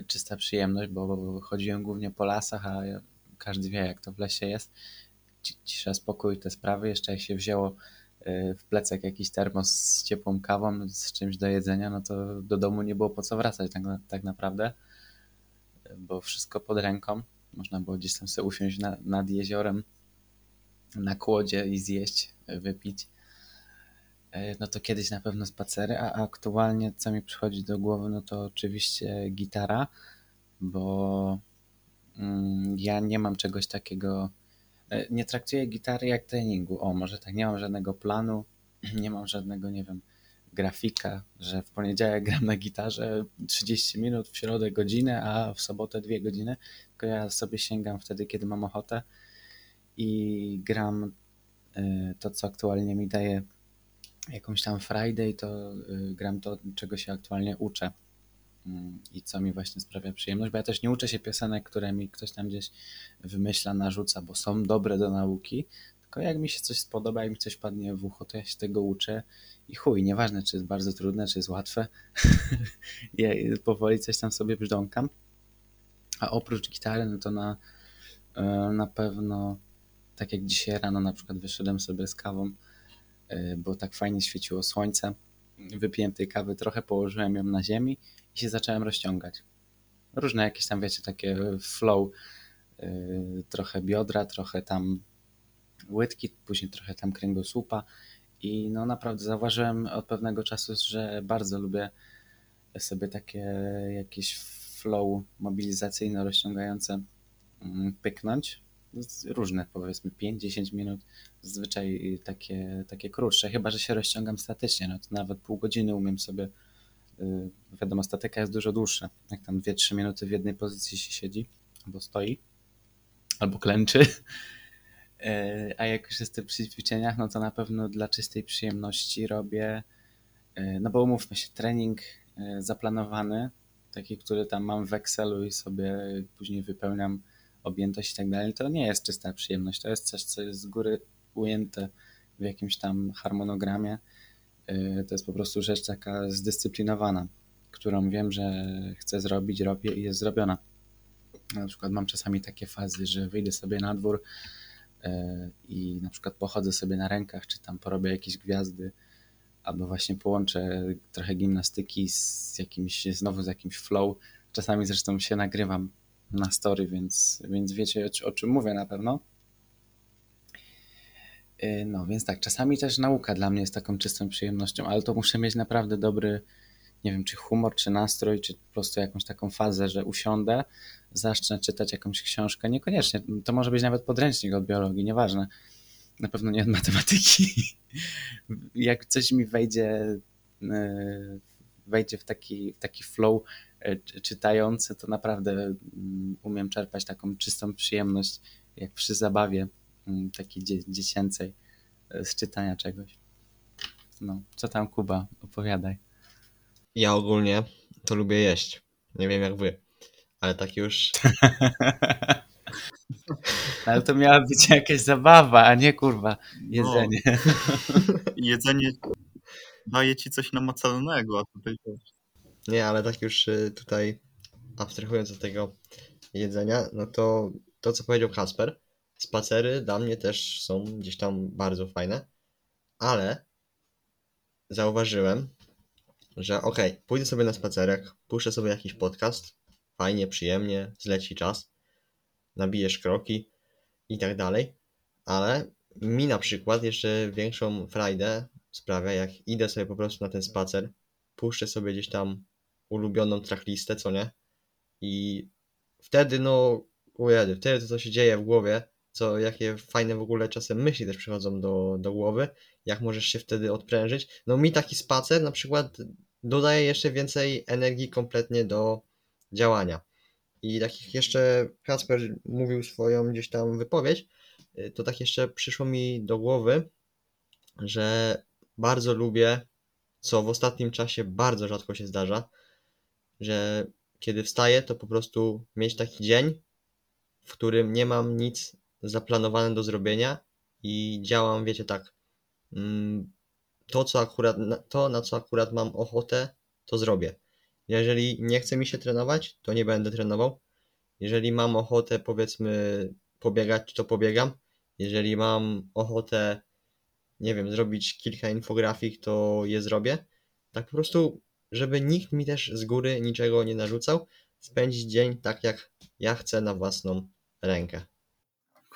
czysta przyjemność, bo chodziłem głównie po lasach, a każdy wie jak to w lesie jest. Cisza, spokój, te sprawy. Jeszcze jak się wzięło y, w plecak jakiś termos z ciepłą kawą, z czymś do jedzenia, no to do domu nie było po co wracać tak, tak naprawdę, bo wszystko pod ręką. Można było gdzieś tam sobie usiąść na, nad jeziorem na kłodzie i zjeść, wypić. No to kiedyś na pewno spacery, a aktualnie co mi przychodzi do głowy, no to oczywiście gitara, bo mm, ja nie mam czegoś takiego, nie traktuję gitary jak treningu. O, może tak, nie mam żadnego planu, nie mam żadnego, nie wiem, grafika, że w poniedziałek gram na gitarze 30 minut, w środę godzinę, a w sobotę 2 godziny, tylko ja sobie sięgam wtedy, kiedy mam ochotę i gram to, co aktualnie mi daje jakąś tam Friday, to gram to, czego się aktualnie uczę i co mi właśnie sprawia przyjemność, bo ja też nie uczę się piosenek, które mi ktoś tam gdzieś wymyśla, narzuca, bo są dobre do nauki, tylko jak mi się coś spodoba, jak mi coś padnie w ucho, to ja się tego uczę. I chuj, nieważne czy jest bardzo trudne, czy jest łatwe, ja powoli coś tam sobie brzdąkam, a oprócz gitary, no to na, na pewno tak jak dzisiaj rano na przykład wyszedłem sobie z kawą, bo tak fajnie świeciło słońce, wypiłem tej kawy, trochę położyłem ją na ziemi i się zacząłem rozciągać. Różne jakieś tam, wiecie, takie flow, trochę biodra, trochę tam łydki, później trochę tam kręgosłupa i no naprawdę zauważyłem od pewnego czasu, że bardzo lubię sobie takie jakieś flow mobilizacyjne, rozciągające pyknąć. Różne, powiedzmy 5-10 minut, zazwyczaj takie, takie krótsze, chyba że się rozciągam statycznie, no to nawet pół godziny umiem sobie, wiadomo, statyka jest dużo dłuższa, jak tam 2-3 minuty w jednej pozycji się siedzi, albo stoi, albo klęczy, a jak już jestem przy ćwiczeniach, no to na pewno dla czystej przyjemności robię, no bo umówmy się, trening zaplanowany, taki, który tam mam w Excelu i sobie później wypełniam objętość i tak dalej, to nie jest czysta przyjemność. To jest coś, co jest z góry ujęte w jakimś tam harmonogramie. To jest po prostu rzecz taka zdyscyplinowana, którą wiem, że chcę zrobić, robię i jest zrobiona. Na przykład mam czasami takie fazy, że wyjdę sobie na dwór i na przykład pochodzę sobie na rękach, czy tam porobię jakieś gwiazdy, albo właśnie połączę trochę gimnastyki z jakimś, znowu z jakimś flow. Czasami zresztą się nagrywam na story, więc, więc wiecie o, o czym mówię na pewno. No więc tak, czasami też nauka dla mnie jest taką czystą przyjemnością, ale to muszę mieć naprawdę dobry nie wiem, czy humor, czy nastrój, czy po prostu jakąś taką fazę, że usiądę, zacznę czytać jakąś książkę. Niekoniecznie, to może być nawet podręcznik od biologii, nieważne. Na pewno nie od matematyki. Jak coś mi wejdzie, e, wejdzie w taki, w taki flow e, czytający, to naprawdę mm, umiem czerpać taką czystą przyjemność, jak przy zabawie mm, takiej dzie dziecięcej e, z czytania czegoś. No, co tam Kuba? Opowiadaj. Ja ogólnie to lubię jeść. Nie wiem jak wy, ale tak już Ale to miała być jakaś zabawa, a nie kurwa jedzenie. Jedzenie daje ci coś namacalnego, a tutaj Nie, ale tak już y, tutaj abstrahując od tego jedzenia, no to to, co powiedział Kasper, spacery dla mnie też są gdzieś tam bardzo fajne, ale zauważyłem, że okej, pójdę sobie na spacerek, puszczę sobie jakiś podcast, fajnie, przyjemnie, zleci czas, nabijesz kroki i tak dalej, ale mi na przykład jeszcze większą frajdę sprawia, jak idę sobie po prostu na ten spacer, puszczę sobie gdzieś tam ulubioną tracklistę, co nie? I wtedy, no, ujedy, wtedy to, co się dzieje w głowie, co, jakie fajne w ogóle czasem myśli też przychodzą do, do głowy, jak możesz się wtedy odprężyć. No mi taki spacer na przykład dodaje jeszcze więcej energii kompletnie do działania. I tak jak jeszcze Kacper mówił swoją gdzieś tam wypowiedź, y, to tak jeszcze przyszło mi do głowy, że bardzo lubię, co w ostatnim czasie bardzo rzadko się zdarza, że kiedy wstaję, to po prostu mieć taki dzień, w którym nie mam nic zaplanowane do zrobienia i działam, wiecie, tak. To, co akurat, to, na co akurat mam ochotę, to zrobię. Jeżeli nie chce mi się trenować, to nie będę trenował. Jeżeli mam ochotę, powiedzmy, pobiegać, to pobiegam. Jeżeli mam ochotę, nie wiem, zrobić kilka infografik, to je zrobię. Tak po prostu, żeby nikt mi też z góry niczego nie narzucał, spędzić dzień tak, jak ja chcę na własną rękę.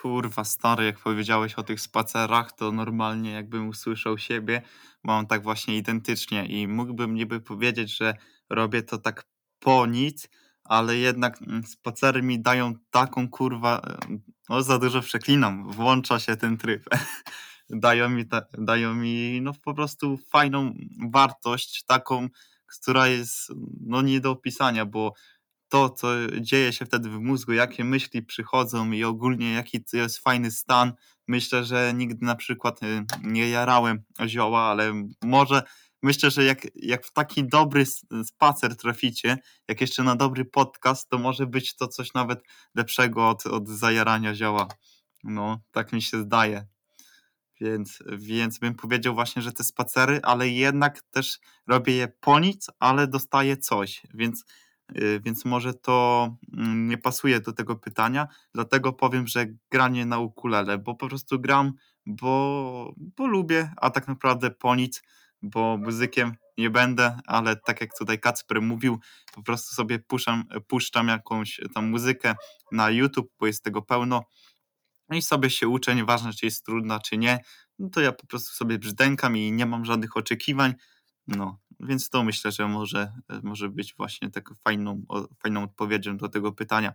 Kurwa, stary, jak powiedziałeś o tych spacerach, to normalnie jakbym usłyszał siebie, mam tak właśnie identycznie i mógłbym niby powiedzieć, że robię to tak po nic, ale jednak mm, spacery mi dają taką kurwa, e, no za dużo przeklinam, włącza się ten tryb. dają mi, ta, dają mi no po prostu fajną wartość, taką, która jest no nie do opisania, bo to, co dzieje się wtedy w mózgu, jakie myśli przychodzą i ogólnie jaki to jest fajny stan. Myślę, że nigdy na przykład y, nie jarałem zioła, ale może myślę, że jak, jak w taki dobry spacer traficie, jak jeszcze na dobry podcast, to może być to coś nawet lepszego od, od zajarania zioła. No, tak mi się zdaje. Więc, więc bym powiedział właśnie, że te spacery, ale jednak też robię je po nic, ale dostaję coś. Więc więc może to mm, nie pasuje do tego pytania, dlatego powiem, że granie na ukulele, bo po prostu gram, bo, bo lubię, a tak naprawdę po nic, bo muzykiem nie będę, ale tak jak tutaj Kacper mówił, po prostu sobie puszczam, puszczam jakąś tam muzykę na YouTube, bo jest tego pełno i sobie się uczę, nieważne czy jest trudna, czy nie, no to ja po prostu sobie brzdękam i nie mam żadnych oczekiwań, no, więc to myślę, że może, może być właśnie taką fajną, fajną odpowiedzią do tego pytania.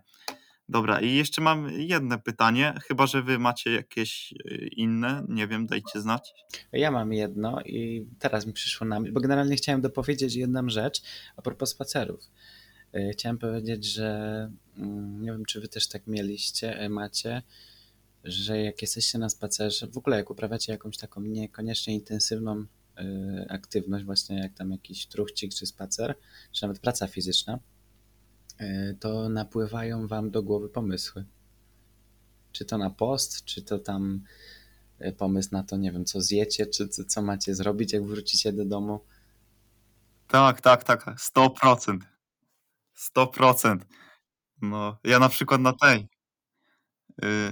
Dobra, i jeszcze mam jedno pytanie, chyba że wy macie jakieś y, inne, nie wiem, dajcie znać. Ja mam jedno i teraz mi przyszło na myśl, bo generalnie chciałem dopowiedzieć jedną rzecz a propos spacerów. Y, Chciałem powiedzieć, że mm, nie wiem, czy wy też tak mieliście, macie, że jak jesteście na spacerze, w ogóle jak uprawiacie jakąś taką niekoniecznie intensywną aktywność, właśnie jak tam jakiś truchcik czy spacer, czy nawet praca fizyczna, y, to napływają wam do głowy pomysły. Czy to na post, czy to tam y, pomysł na to, nie wiem, co zjecie, czy co, co macie zrobić, jak wrócicie do domu. Tak, tak, tak, 100%. 100%. No, ja na przykład na tej, y,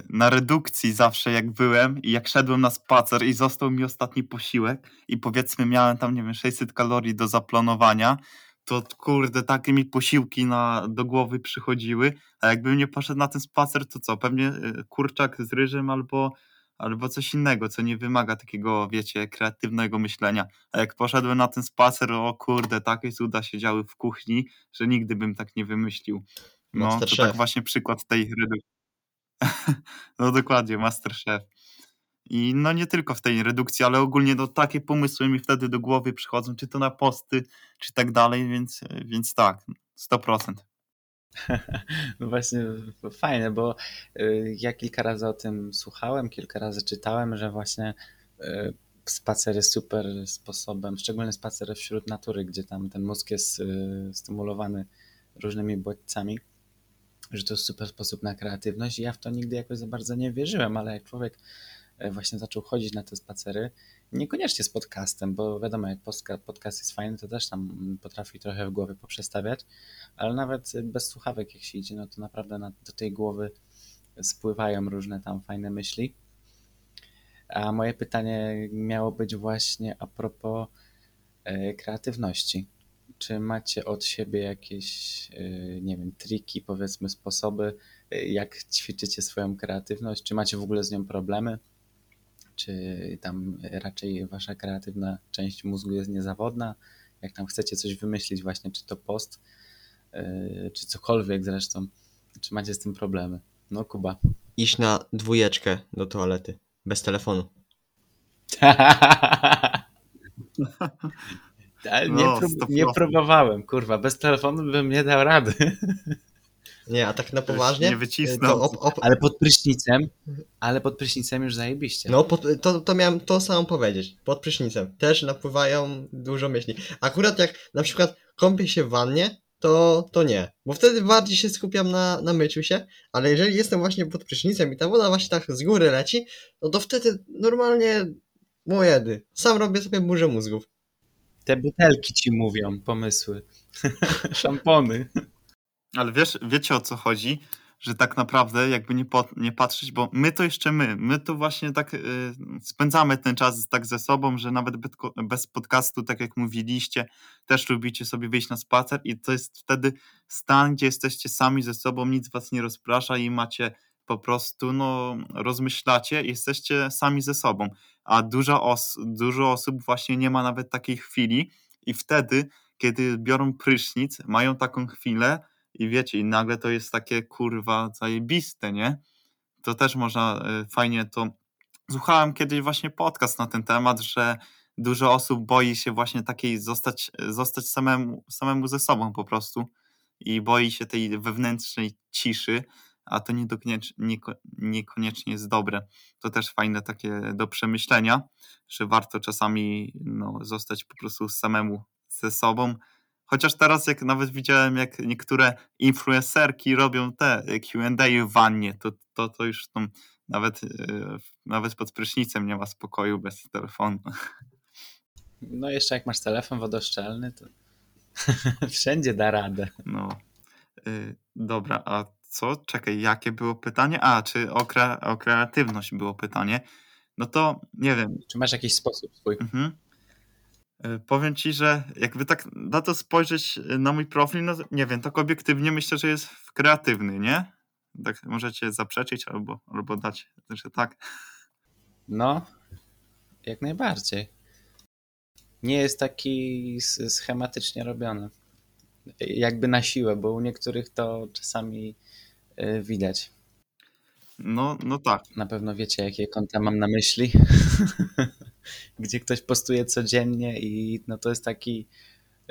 na redukcji zawsze jak byłem i jak szedłem na spacer i został mi ostatni posiłek i powiedzmy miałem tam, nie wiem, 600 kalorii do zaplanowania, to kurde, takie mi posiłki na, do głowy przychodziły, a jakbym nie poszedł na ten spacer, to co, pewnie y, kurczak z ryżem albo, albo coś innego, co nie wymaga takiego, wiecie, kreatywnego myślenia. A jak poszedłem na ten spacer, o kurde, takie cuda się działy w kuchni, że nigdy bym tak nie wymyślił. No, to tak właśnie przykład tej redukcji. no dokładnie, Masterchef. I no nie tylko w tej redukcji, ale ogólnie no, takie pomysły mi wtedy do głowy przychodzą, czy to na posty, czy tak dalej, więc, więc tak, 100%. No właśnie fajne, bo y, ja kilka razy o tym słuchałem, kilka razy czytałem, że właśnie y, spacer jest super sposobem, szczególnie spacer wśród natury, gdzie tam ten mózg jest y, stymulowany różnymi bodźcami, że to jest super sposób na kreatywność ja w to nigdy jakoś za bardzo nie wierzyłem, ale jak człowiek y, właśnie zaczął chodzić na te spacery, niekoniecznie z podcastem, bo wiadomo, jak podcast jest fajny, to też tam mm, potrafi trochę w głowie poprzestawiać, ale nawet bez słuchawek jak się idzie, no to naprawdę na, do tej głowy spływają różne tam fajne myśli. A moje pytanie miało być właśnie a propos e, kreatywności. Czy macie od siebie jakieś, e, nie wiem, triki, powiedzmy, sposoby, e, jak ćwiczycie swoją kreatywność? Czy macie w ogóle z nią problemy? Czy tam raczej wasza kreatywna część mózgu jest niezawodna? Jak tam chcecie coś wymyślić, właśnie, czy to post, e, czy cokolwiek zresztą, czy macie z tym problemy? No, Kuba. Iść na dwójeczkę do toalety. Bez telefonu. Ale nie, No, prób- 100%. nie próbowałem, kurwa. Bez telefonu bym nie dał rady. Nie, a tak na poważnie. nie wycisnął. Op, op, Ale pod prysznicem, ale pod prysznicem już zajebiście. no, pod, to, to miałem to samo powiedzieć. Pod prysznicem. Też napływają dużo myśli. Akurat jak na przykład kąpię się w wannie, to, to nie. Bo wtedy bardziej się skupiam na, na myciu się. Ale jeżeli jestem właśnie pod prysznicem i ta woda właśnie tak z góry leci, no to wtedy normalnie mojedy. Sam robię sobie burzę mózgów. Te butelki ci mówią, pomysły. Szampony. Ale wiesz, wiecie o co chodzi? Że tak naprawdę, jakby nie, po, nie patrzeć, bo my to jeszcze my, my to właśnie tak y, spędzamy ten czas tak ze sobą, że nawet bez, podcastu, tak jak mówiliście, też lubicie sobie wyjść na spacer i to jest wtedy stan, gdzie jesteście sami ze sobą, nic was nie rozprasza i macie po prostu, no, rozmyślacie jesteście sami ze sobą. A dużo, os dużo osób właśnie nie ma nawet takiej chwili i wtedy, kiedy biorą prysznic, mają taką chwilę, i wiecie, i nagle to jest takie kurwa zajebiste, nie? To też można y, fajnie to. Słuchałem kiedyś właśnie podcast na ten temat, że dużo osób boi się właśnie takiej zostać, zostać samemu, samemu ze sobą po prostu i boi się tej wewnętrznej ciszy, a to niekoniecznie jest dobre. To też fajne takie do przemyślenia, że warto czasami no, zostać po prostu samemu ze sobą, Chociaż teraz, jak nawet widziałem, jak niektóre influencerki robią te QA w wannie, to, to, to już tam nawet, yy, nawet pod prysznicem nie ma spokoju bez telefonu. No jeszcze jak masz telefon wodoszczelny, to wszędzie da radę. No. Yy, dobra, a co? Czekaj, jakie było pytanie? A, czy o, kre, o kreatywność było pytanie? No to nie wiem. Czy masz jakiś sposób swój? Mhm. Y, Powiem ci, że jakby tak na to spojrzeć y, na mój profil, no nie wiem, tak obiektywnie myślę, że jest kreatywny, nie? Tak możecie zaprzeczyć albo, albo dać, że tak. No, jak najbardziej. Nie jest taki schematycznie robiony. Jakby na siłę, bo u niektórych to czasami y, widać. No, no tak. Na pewno wiecie, jakie konta mam na myśli. Gdzie ktoś postuje codziennie i no to jest taki.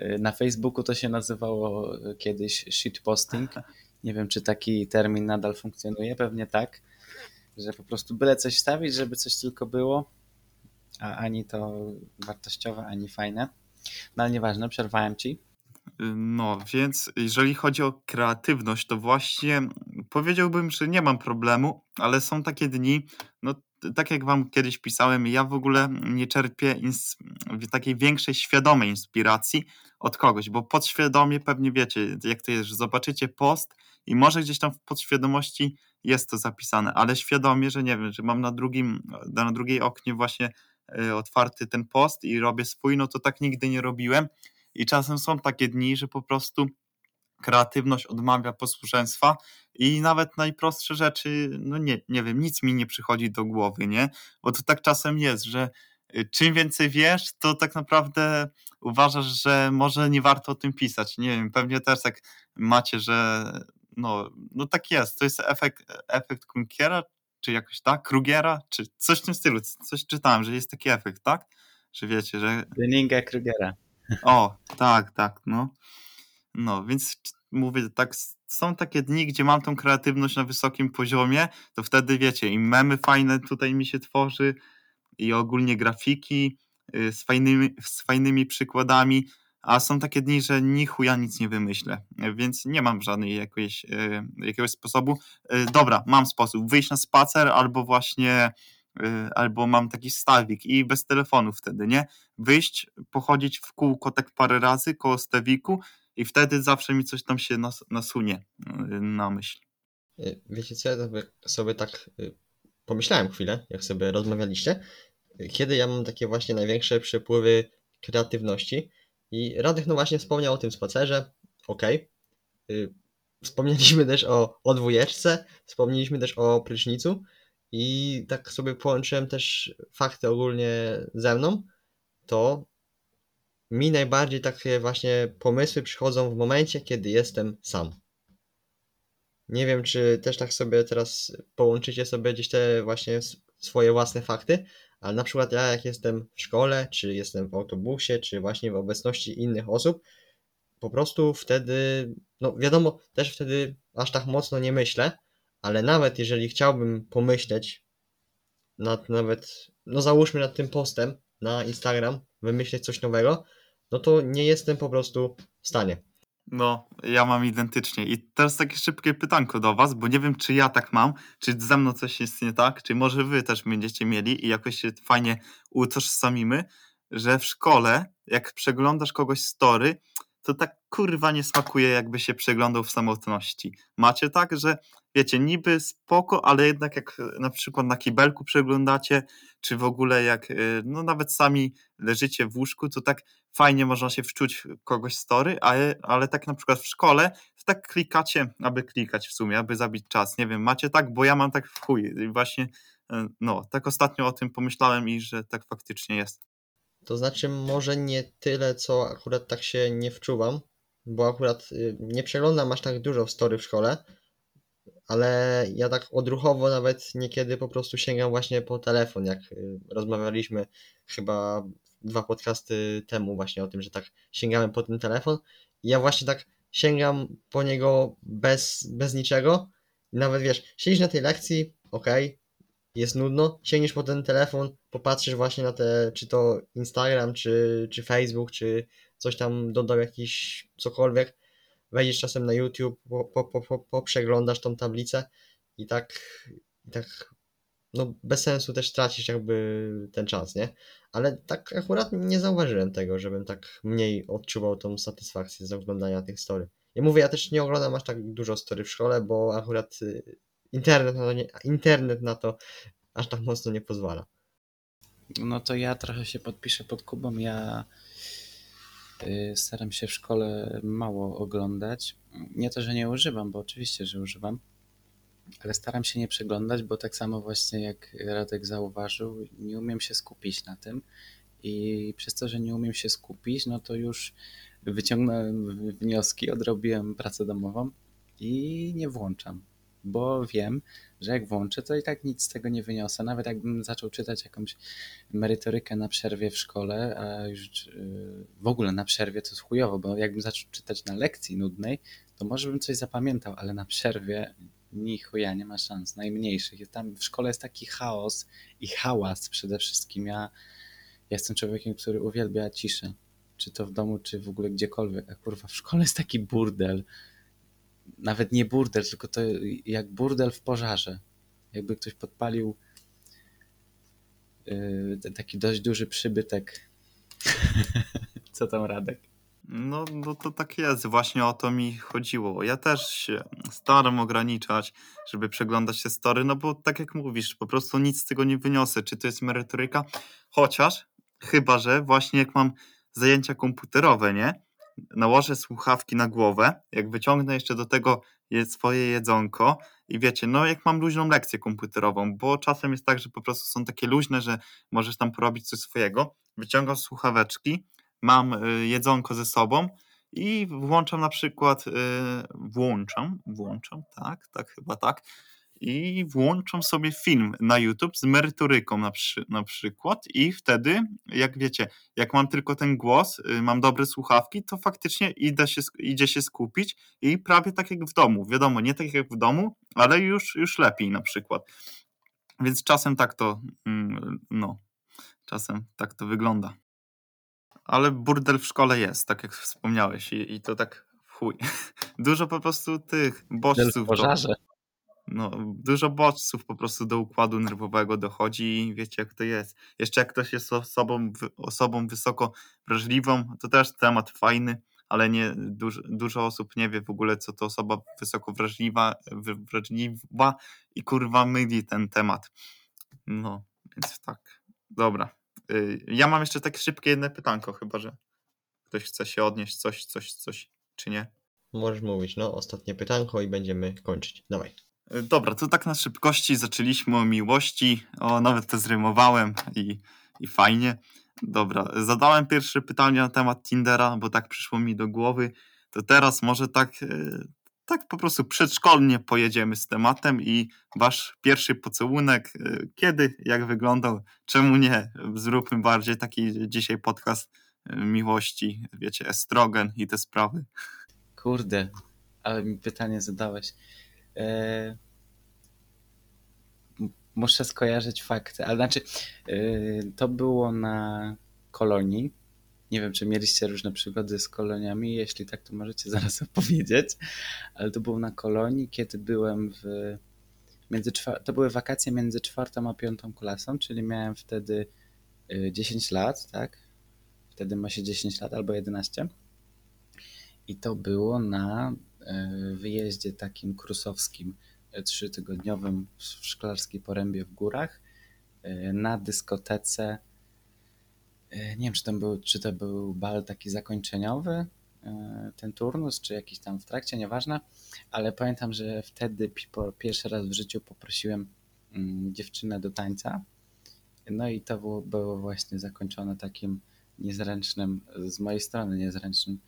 y, Na Facebooku to się nazywało y, kiedyś shitposting. Nie wiem, czy taki termin nadal funkcjonuje, pewnie tak. Że po prostu byle coś stawić, żeby coś tylko było, a ani to wartościowe, ani fajne. No ale nieważne, przerwałem ci. No, więc jeżeli chodzi o kreatywność, to właśnie powiedziałbym, że nie mam problemu, ale są takie dni, no tak jak wam kiedyś pisałem, ja w ogóle nie czerpię takiej większej świadomej inspiracji od kogoś, bo podświadomie pewnie wiecie, jak to jest, że zobaczycie post i może gdzieś tam w podświadomości jest to zapisane, ale świadomie, że nie wiem, że mam na drugim, na drugiej oknie właśnie y, otwarty ten post i robię swój, no to tak nigdy nie robiłem. I czasem są takie dni, że po prostu kreatywność odmawia posłuszeństwa i nawet najprostsze rzeczy, no nie, nie wiem, nic mi nie przychodzi do głowy, nie? Bo to tak czasem jest, że y, czym więcej wiesz, to tak naprawdę uważasz, że może nie warto o tym pisać. Nie wiem, pewnie też tak macie, że no, no tak jest. To jest efekt, efekt Kunkiera, czy jakoś tak, Krugera, czy coś w tym stylu. Coś czytałem, że jest taki efekt, tak? Że wiecie, że Dunninga Krugera. O, tak, tak, no. No, więc mówię tak, są takie dni, gdzie mam tą kreatywność na wysokim poziomie, to wtedy wiecie, i memy fajne tutaj mi się tworzy, i ogólnie grafiki y, z fajnymi, z fajnymi przykładami, a są takie dni, że ni chuja nic nie wymyślę, więc nie mam żadnej jakiejś, y, jakiegoś sposobu. Y, Dobra, mam sposób, wyjść na spacer albo właśnie albo mam taki stawik i bez telefonu wtedy, nie? Wyjść, pochodzić w kółko tak parę razy koło stewiku i wtedy zawsze mi coś tam się nas, nasunie y, na myśl. Y, Wiecie co, ja sobie- tak y, pomyślałem chwilę, jak sobie rozmawialiście, y, kiedy ja mam takie właśnie największe przepływy kreatywności i Radek no właśnie wspomniał o tym spacerze, okej. Y, Wspomnieliśmy też o, o dwójeczce, wspomnieliśmy też o prysznicu i tak sobie połączyłem też fakty ogólnie ze mną, to mi najbardziej takie właśnie pomysły przychodzą w momencie, kiedy jestem sam. Nie wiem, czy też tak sobie teraz połączycie sobie gdzieś te właśnie swoje własne fakty, ale na przykład ja jak jestem w szkole, czy jestem w autobusie, czy właśnie w obecności innych osób, po prostu wtedy, no wiadomo, też wtedy aż tak mocno nie myślę, ale nawet jeżeli chciałbym pomyśleć nad nawet, no załóżmy nad tym postem na Instagram, wymyśleć coś nowego, no to nie jestem po prostu w stanie. No, ja mam identycznie. I teraz takie szybkie pytanko do was, bo nie wiem, czy ja tak mam, czy ze mną coś jest nie tak, czy może wy też będziecie mieli i jakoś się fajnie utożsamimy, że w szkole, jak przeglądasz kogoś story, to tak kurwa nie smakuje, jakby się przeglądał w samotności. Macie tak, że wiecie, niby spoko, ale jednak jak e, na przykład na kibelku przeglądacie, czy w ogóle jak, e, no nawet sami leżycie w łóżku, to tak fajnie można się wczuć w kogoś story, ale, ale tak na przykład w szkole, to tak klikacie, aby klikać w sumie, aby zabić czas. Nie wiem, macie tak, bo ja mam tak w chuj. I właśnie, e, no, tak ostatnio o tym pomyślałem i że tak faktycznie jest. To znaczy, może nie tyle, co akurat tak się nie wczuwam, bo akurat y, nie przeglądam aż tak dużo w story w szkole, ale ja tak odruchowo nawet niekiedy po prostu sięgam właśnie po telefon, jak y, rozmawialiśmy chyba dwa podcasty temu właśnie o tym, że tak sięgamy po ten telefon. I ja właśnie tak sięgam po niego bez, bez niczego. I nawet wiesz, siedzisz na tej lekcji, okej, jest nudno, sięgniesz po ten telefon, popatrzysz właśnie na te, czy to Instagram, czy, czy Facebook, czy coś tam dodał jakiś cokolwiek, wejdziesz czasem na YouTube, po, po, po, po, poprzeglądasz tą tablicę i tak, i tak no bez sensu też tracisz jakby ten czas, nie? Ale tak akurat nie zauważyłem tego, żebym tak mniej odczuwał tą satysfakcję z oglądania tych story. Ja mówię, ja też nie oglądam aż tak dużo story w szkole, bo akurat y, internet na to, nie, internet na to aż tak mocno nie pozwala. No to ja trochę się podpiszę pod Kubą. Ja y, staram się w szkole mało oglądać. Nie to, że nie używam, bo oczywiście, że używam, ale staram się nie przeglądać, bo tak samo właśnie jak Radek zauważył, nie umiem się skupić na tym. I przez to, że nie umiem się skupić, no to już wyciągnąłem wnioski, odrobiłem pracę domową i nie włączam, bo wiem, że jak włączę, to i tak nic z tego nie wyniosę. Nawet jakbym zaczął czytać jakąś merytorykę na przerwie w szkole, a już yy, w ogóle na przerwie to jest chujowo, bo jakbym zaczął czytać na lekcji nudnej, to może bym coś zapamiętał, ale na przerwie ni chuja, nie ma szans, najmniejszych. Jest Tam w szkole jest taki chaos i hałas przede wszystkim. Ja, ja jestem człowiekiem, który uwielbia ciszę. Czy to w domu, czy w ogóle gdziekolwiek. A kurwa, w szkole jest taki burdel. Nawet nie burdel, tylko to jak burdel w pożarze. Jakby ktoś podpalił yy, taki dość duży przybytek. Co tam, Radek? No, no to tak jest, właśnie o to mi chodziło. Ja też się staram ograniczać, żeby przeglądać te story, no bo tak jak mówisz, po prostu nic z tego nie wyniosę, czy to jest merytoryka, chociaż chyba, że właśnie jak mam zajęcia komputerowe, nie? Nałożę słuchawki na głowę, jak wyciągnę jeszcze do tego je swoje jedzonko i wiecie, no jak mam luźną lekcję komputerową, bo czasem jest tak, że po prostu są takie luźne, że możesz tam porobić coś swojego, wyciągam słuchaweczki, mam y, jedzonko ze sobą i włączam na przykład, y, włączam, włączam, tak, tak, chyba tak, i włączam sobie film na YouTube z merytoryką na, przy, na przykład i wtedy, jak wiecie, jak mam tylko ten głos, y, mam dobre słuchawki, to faktycznie idę się, idzie się skupić i prawie tak jak w domu. Wiadomo, nie tak jak w domu, ale już, już lepiej na przykład. Więc czasem tak to, mm, no, czasem tak to wygląda. Ale burdel w szkole jest, tak jak wspomniałeś i, i to tak chuj. Dużo po prostu tych w bodźców. do- pożarze. No, dużo bodźców po prostu do układu nerwowego dochodzi i wiecie jak to jest. Jeszcze jak ktoś jest osobą, osobą wysoko wrażliwą, to też temat fajny, ale nie dużo, dużo osób nie wie w ogóle co to osoba wysoko wrażliwa, wrażliwa i kurwa myli ten temat. No, więc tak. Dobra. Y, Ja mam jeszcze takie szybkie jedno pytanko, chyba że ktoś chce się odnieść, coś, coś, coś, czy nie? Możesz mówić, no, ostatnie pytanko i będziemy kończyć. Dawaj. Dobra, to tak na szybkości zaczęliśmy o miłości. O, nawet to zrymowałem i, i fajnie. Dobra, zadałem pierwsze pytanie na temat Tindera, bo tak przyszło mi do głowy. To teraz może tak, e, tak po prostu przedszkolnie pojedziemy z tematem i wasz pierwszy pocałunek, e, kiedy, jak wyglądał, czemu nie? Zróbmy bardziej taki dzisiaj podcast e, miłości, wiecie, estrogen i te sprawy. Kurde, ale mi pytanie zadałeś. M- muszę skojarzyć fakty, ale znaczy e, to było na kolonii. Nie wiem, czy mieliście różne przygody z koloniami. Jeśli tak, to możecie zaraz opowiedzieć. Ale to było na kolonii, kiedy byłem w. Między to były wakacje między czwartą a piątą klasą, czyli miałem wtedy e, 10 lat, tak? Wtedy ma się 10 lat albo 11. I to było na wyjeździe takim krusowskim, e, trzytygodniowym w Szklarskiej Porębie w górach, e, na dyskotece. e, Nie wiem, czy, tam był, czy to był bal taki zakończeniowy, e, ten turnus, czy jakiś tam w trakcie, nieważne, ale pamiętam, że wtedy pierwszy raz w życiu poprosiłem mm, dziewczynę do tańca. No i to było, było właśnie zakończone takim niezręcznym, z mojej strony niezręcznym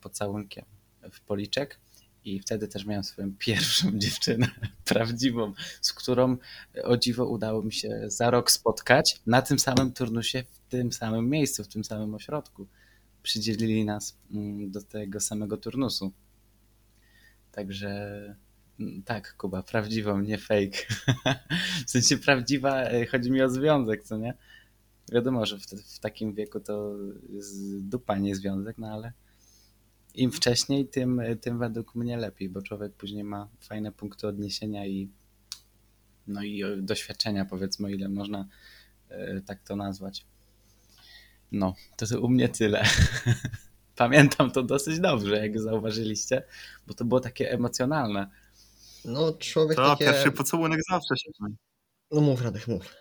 pocałunkiem w policzek. I wtedy też miałem swoją pierwszą dziewczynę prawdziwą, z którą o dziwo udało mi się za rok spotkać na tym samym turnusie, w tym samym miejscu, w tym samym ośrodku. Przydzielili nas mm, do tego samego turnusu. Także mm, tak, Kuba, prawdziwą, nie fake. W sensie prawdziwa, y, chodzi mi o związek, co nie? Wiadomo, że w, w takim wieku to jest dupa nie związek, no ale im wcześniej, tym, tym według mnie lepiej, bo człowiek później ma fajne punkty odniesienia i no i doświadczenia, powiedzmy, ile można e, tak to nazwać. No, to, to u mnie tyle. Pamiętam to dosyć dobrze, jak zauważyliście, bo to było takie emocjonalne. No, człowiek To takie... pierwszy pocałunek zawsze się No mów, Radek, mów.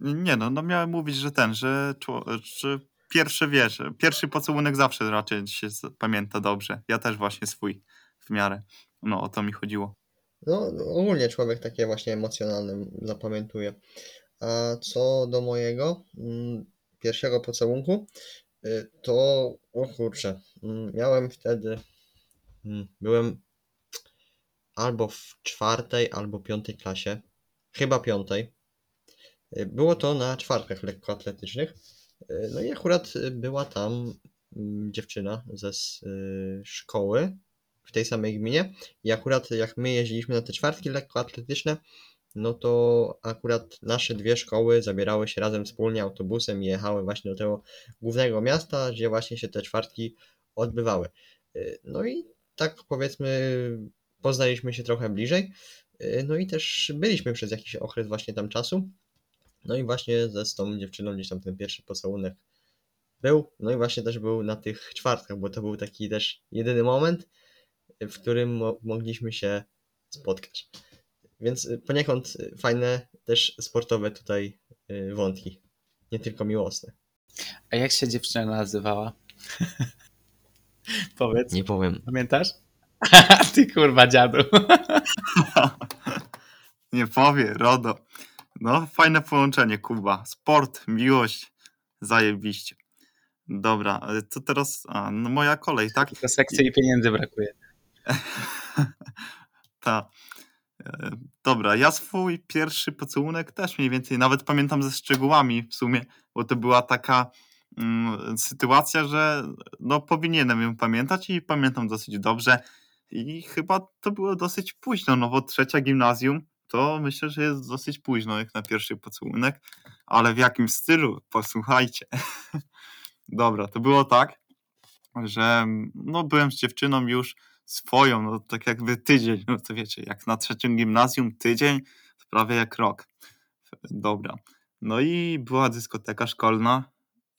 Nie no, no miałem mówić, że ten, że, że pierwszy wiesz, pierwszy pocałunek zawsze raczej się pamięta dobrze. Ja też właśnie swój w miarę. No o to mi chodziło. No, ogólnie człowiek takie właśnie emocjonalne zapamiętuje. A co do mojego mm, pierwszego pocałunku, y, to o kurczę, mm, miałem wtedy, mm, byłem albo w czwartej, albo piątej klasie, chyba piątej. Y, Było to na czwartkach lekkoatletycznych. Y, No i akurat była tam mm, dziewczyna ze y, szkoły w tej samej gminie. I akurat jak my jeździliśmy na te czwartki lekkoatletyczne, no to akurat nasze dwie szkoły zabierały się razem wspólnie autobusem i jechały właśnie do tego głównego miasta, gdzie właśnie się te czwartki odbywały. Y, No i tak powiedzmy poznaliśmy się trochę bliżej. Y, No i też byliśmy przez jakiś okres właśnie tam czasu. No i właśnie ze z tą dziewczyną gdzieś tam ten pierwszy pocałunek był. No i właśnie też był na tych czwartkach, bo to był taki też jedyny moment, w którym mo- mogliśmy się spotkać. Więc y, poniekąd y, fajne też sportowe tutaj y, wątki, nie tylko miłosne. A jak się dziewczyna nazywała? Powiedz, Nie powiem. pamiętasz? Ty kurwa dziadu. Nie powie, RODO. No, fajne połączenie, Kuba. Sport, miłość, zajebiście. Dobra, ale to teraz a, no moja kolej, tak? Tylko sekcji i pieniędzy brakuje. Ta. E, Dobra, ja swój pierwszy pocałunek też mniej więcej, nawet pamiętam ze szczegółami w sumie, bo to była taka mm, sytuacja, że no powinienem ją pamiętać i pamiętam dosyć dobrze i chyba to było dosyć późno, no bo trzecia gimnazjum to myślę, że jest dosyć późno jak na pierwszy pocałunek, ale w jakim stylu? Posłuchajcie. Dobra, to było tak, że no byłem z dziewczyną już swoją, no tak jakby tydzień, no to wiecie, jak na trzecim gimnazjum tydzień, to prawie jak rok. Dobra. No i była dyskoteka szkolna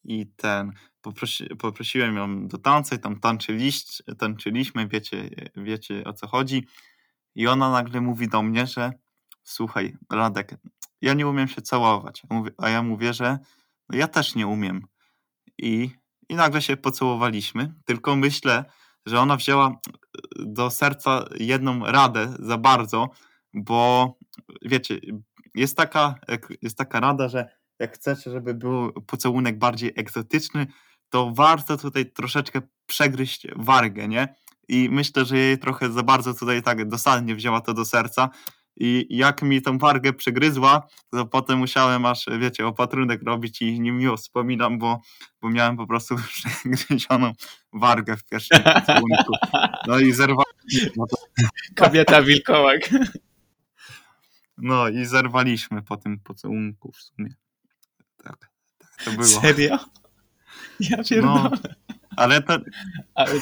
i ten, poprosi, poprosiłem ją do tańca i tam tańczyliś, tańczyliśmy, wiecie, wiecie o co chodzi. I ona nagle mówi do mnie, że słuchaj, Radek, ja nie umiem się całować. A ja mówię, że no ja też nie umiem. I, I nagle się pocałowaliśmy, tylko myślę, że ona wzięła do serca jedną radę za bardzo, bo wiecie, jest taka, jest taka rada, że jak chcecie, żeby był pocałunek bardziej egzotyczny, to warto tutaj troszeczkę przegryźć wargę, nie? I myślę, że jej trochę za bardzo tutaj tak dosadnie wzięła to do serca. I jak mi tą wargę przegryzła, to potem musiałem aż, wiecie, opatrunek robić i niemiło wspominam, bo, bo miałem po prostu przegryzioną wargę w pierwszym pocałunku. No i zerwałem. No, to, Kobieta wilkołak. no i zerwaliśmy po tym pocałunku w sumie. Tak, tak to było. Serio? Ja pierdolę. No, ale to, Ale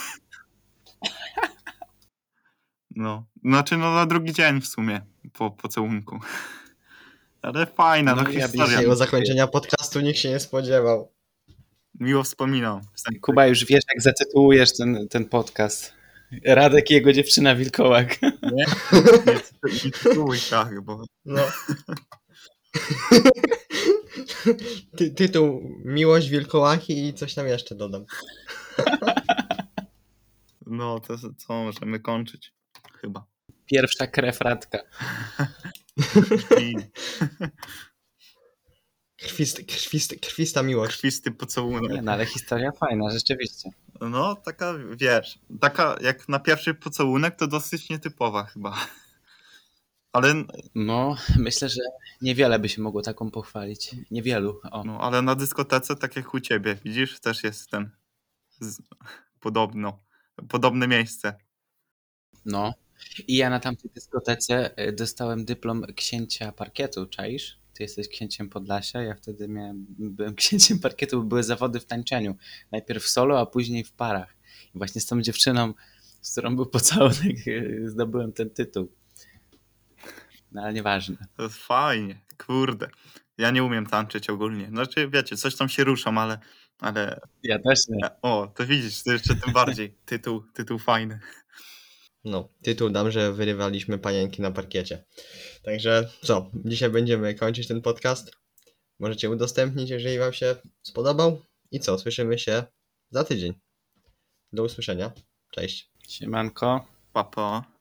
no, znaczy no na drugi dzień w sumie po pocałunku. Ale fajna, no, No, ja historia. Takiego zakończenia podcastu nikt się nie spodziewał. Miło wspominam. Kuba, już wiesz, jak zatytułujesz ten, ten podcast. Radek i jego dziewczyna wilkołak. Nie, nie tytułuj tak, bo No. Ty, tytuł Miłość Wilkołaki i coś tam jeszcze dodam. no to co możemy kończyć chyba. Pierwsza krew Radka. I Krwisty, krwisty, krwista miłość. krwisty pocałunek. Nie, no ale historia fajna, rzeczywiście. No, taka, wiesz, taka jak na pierwszy pocałunek to dosyć nietypowa chyba. Ale, No, myślę, że niewiele by się mogło taką pochwalić. Niewielu. O. no, ale na dyskotece, tak jak u ciebie, widzisz, też jest ten z, podobno, podobne miejsce. No. I ja na tamtej dyskotece y, dostałem dyplom księcia parkietu, czaisz? Ty jesteś księciem Podlasia, ja wtedy miałem, byłem księciem parkietu, bo były zawody w tańczeniu. Najpierw solo, a później w parach. I właśnie z tą dziewczyną, z którą był pocałunek, y, zdobyłem ten tytuł. No ale nieważne. To jest fajnie, kurde. Ja nie umiem tańczyć ogólnie. Znaczy, wiecie, coś tam się ruszam, ale, ale Ja też nie. o, to widzisz, to jeszcze tym bardziej. Tytuł, tytuł fajny. No, tytuł dam, że wyrywaliśmy panienki na parkiecie. Także co, dzisiaj będziemy kończyć ten podcast. Możecie udostępnić, jeżeli Wam się spodobał. I co, słyszymy się za tydzień. Do usłyszenia. Cześć. Siemanko. Papa.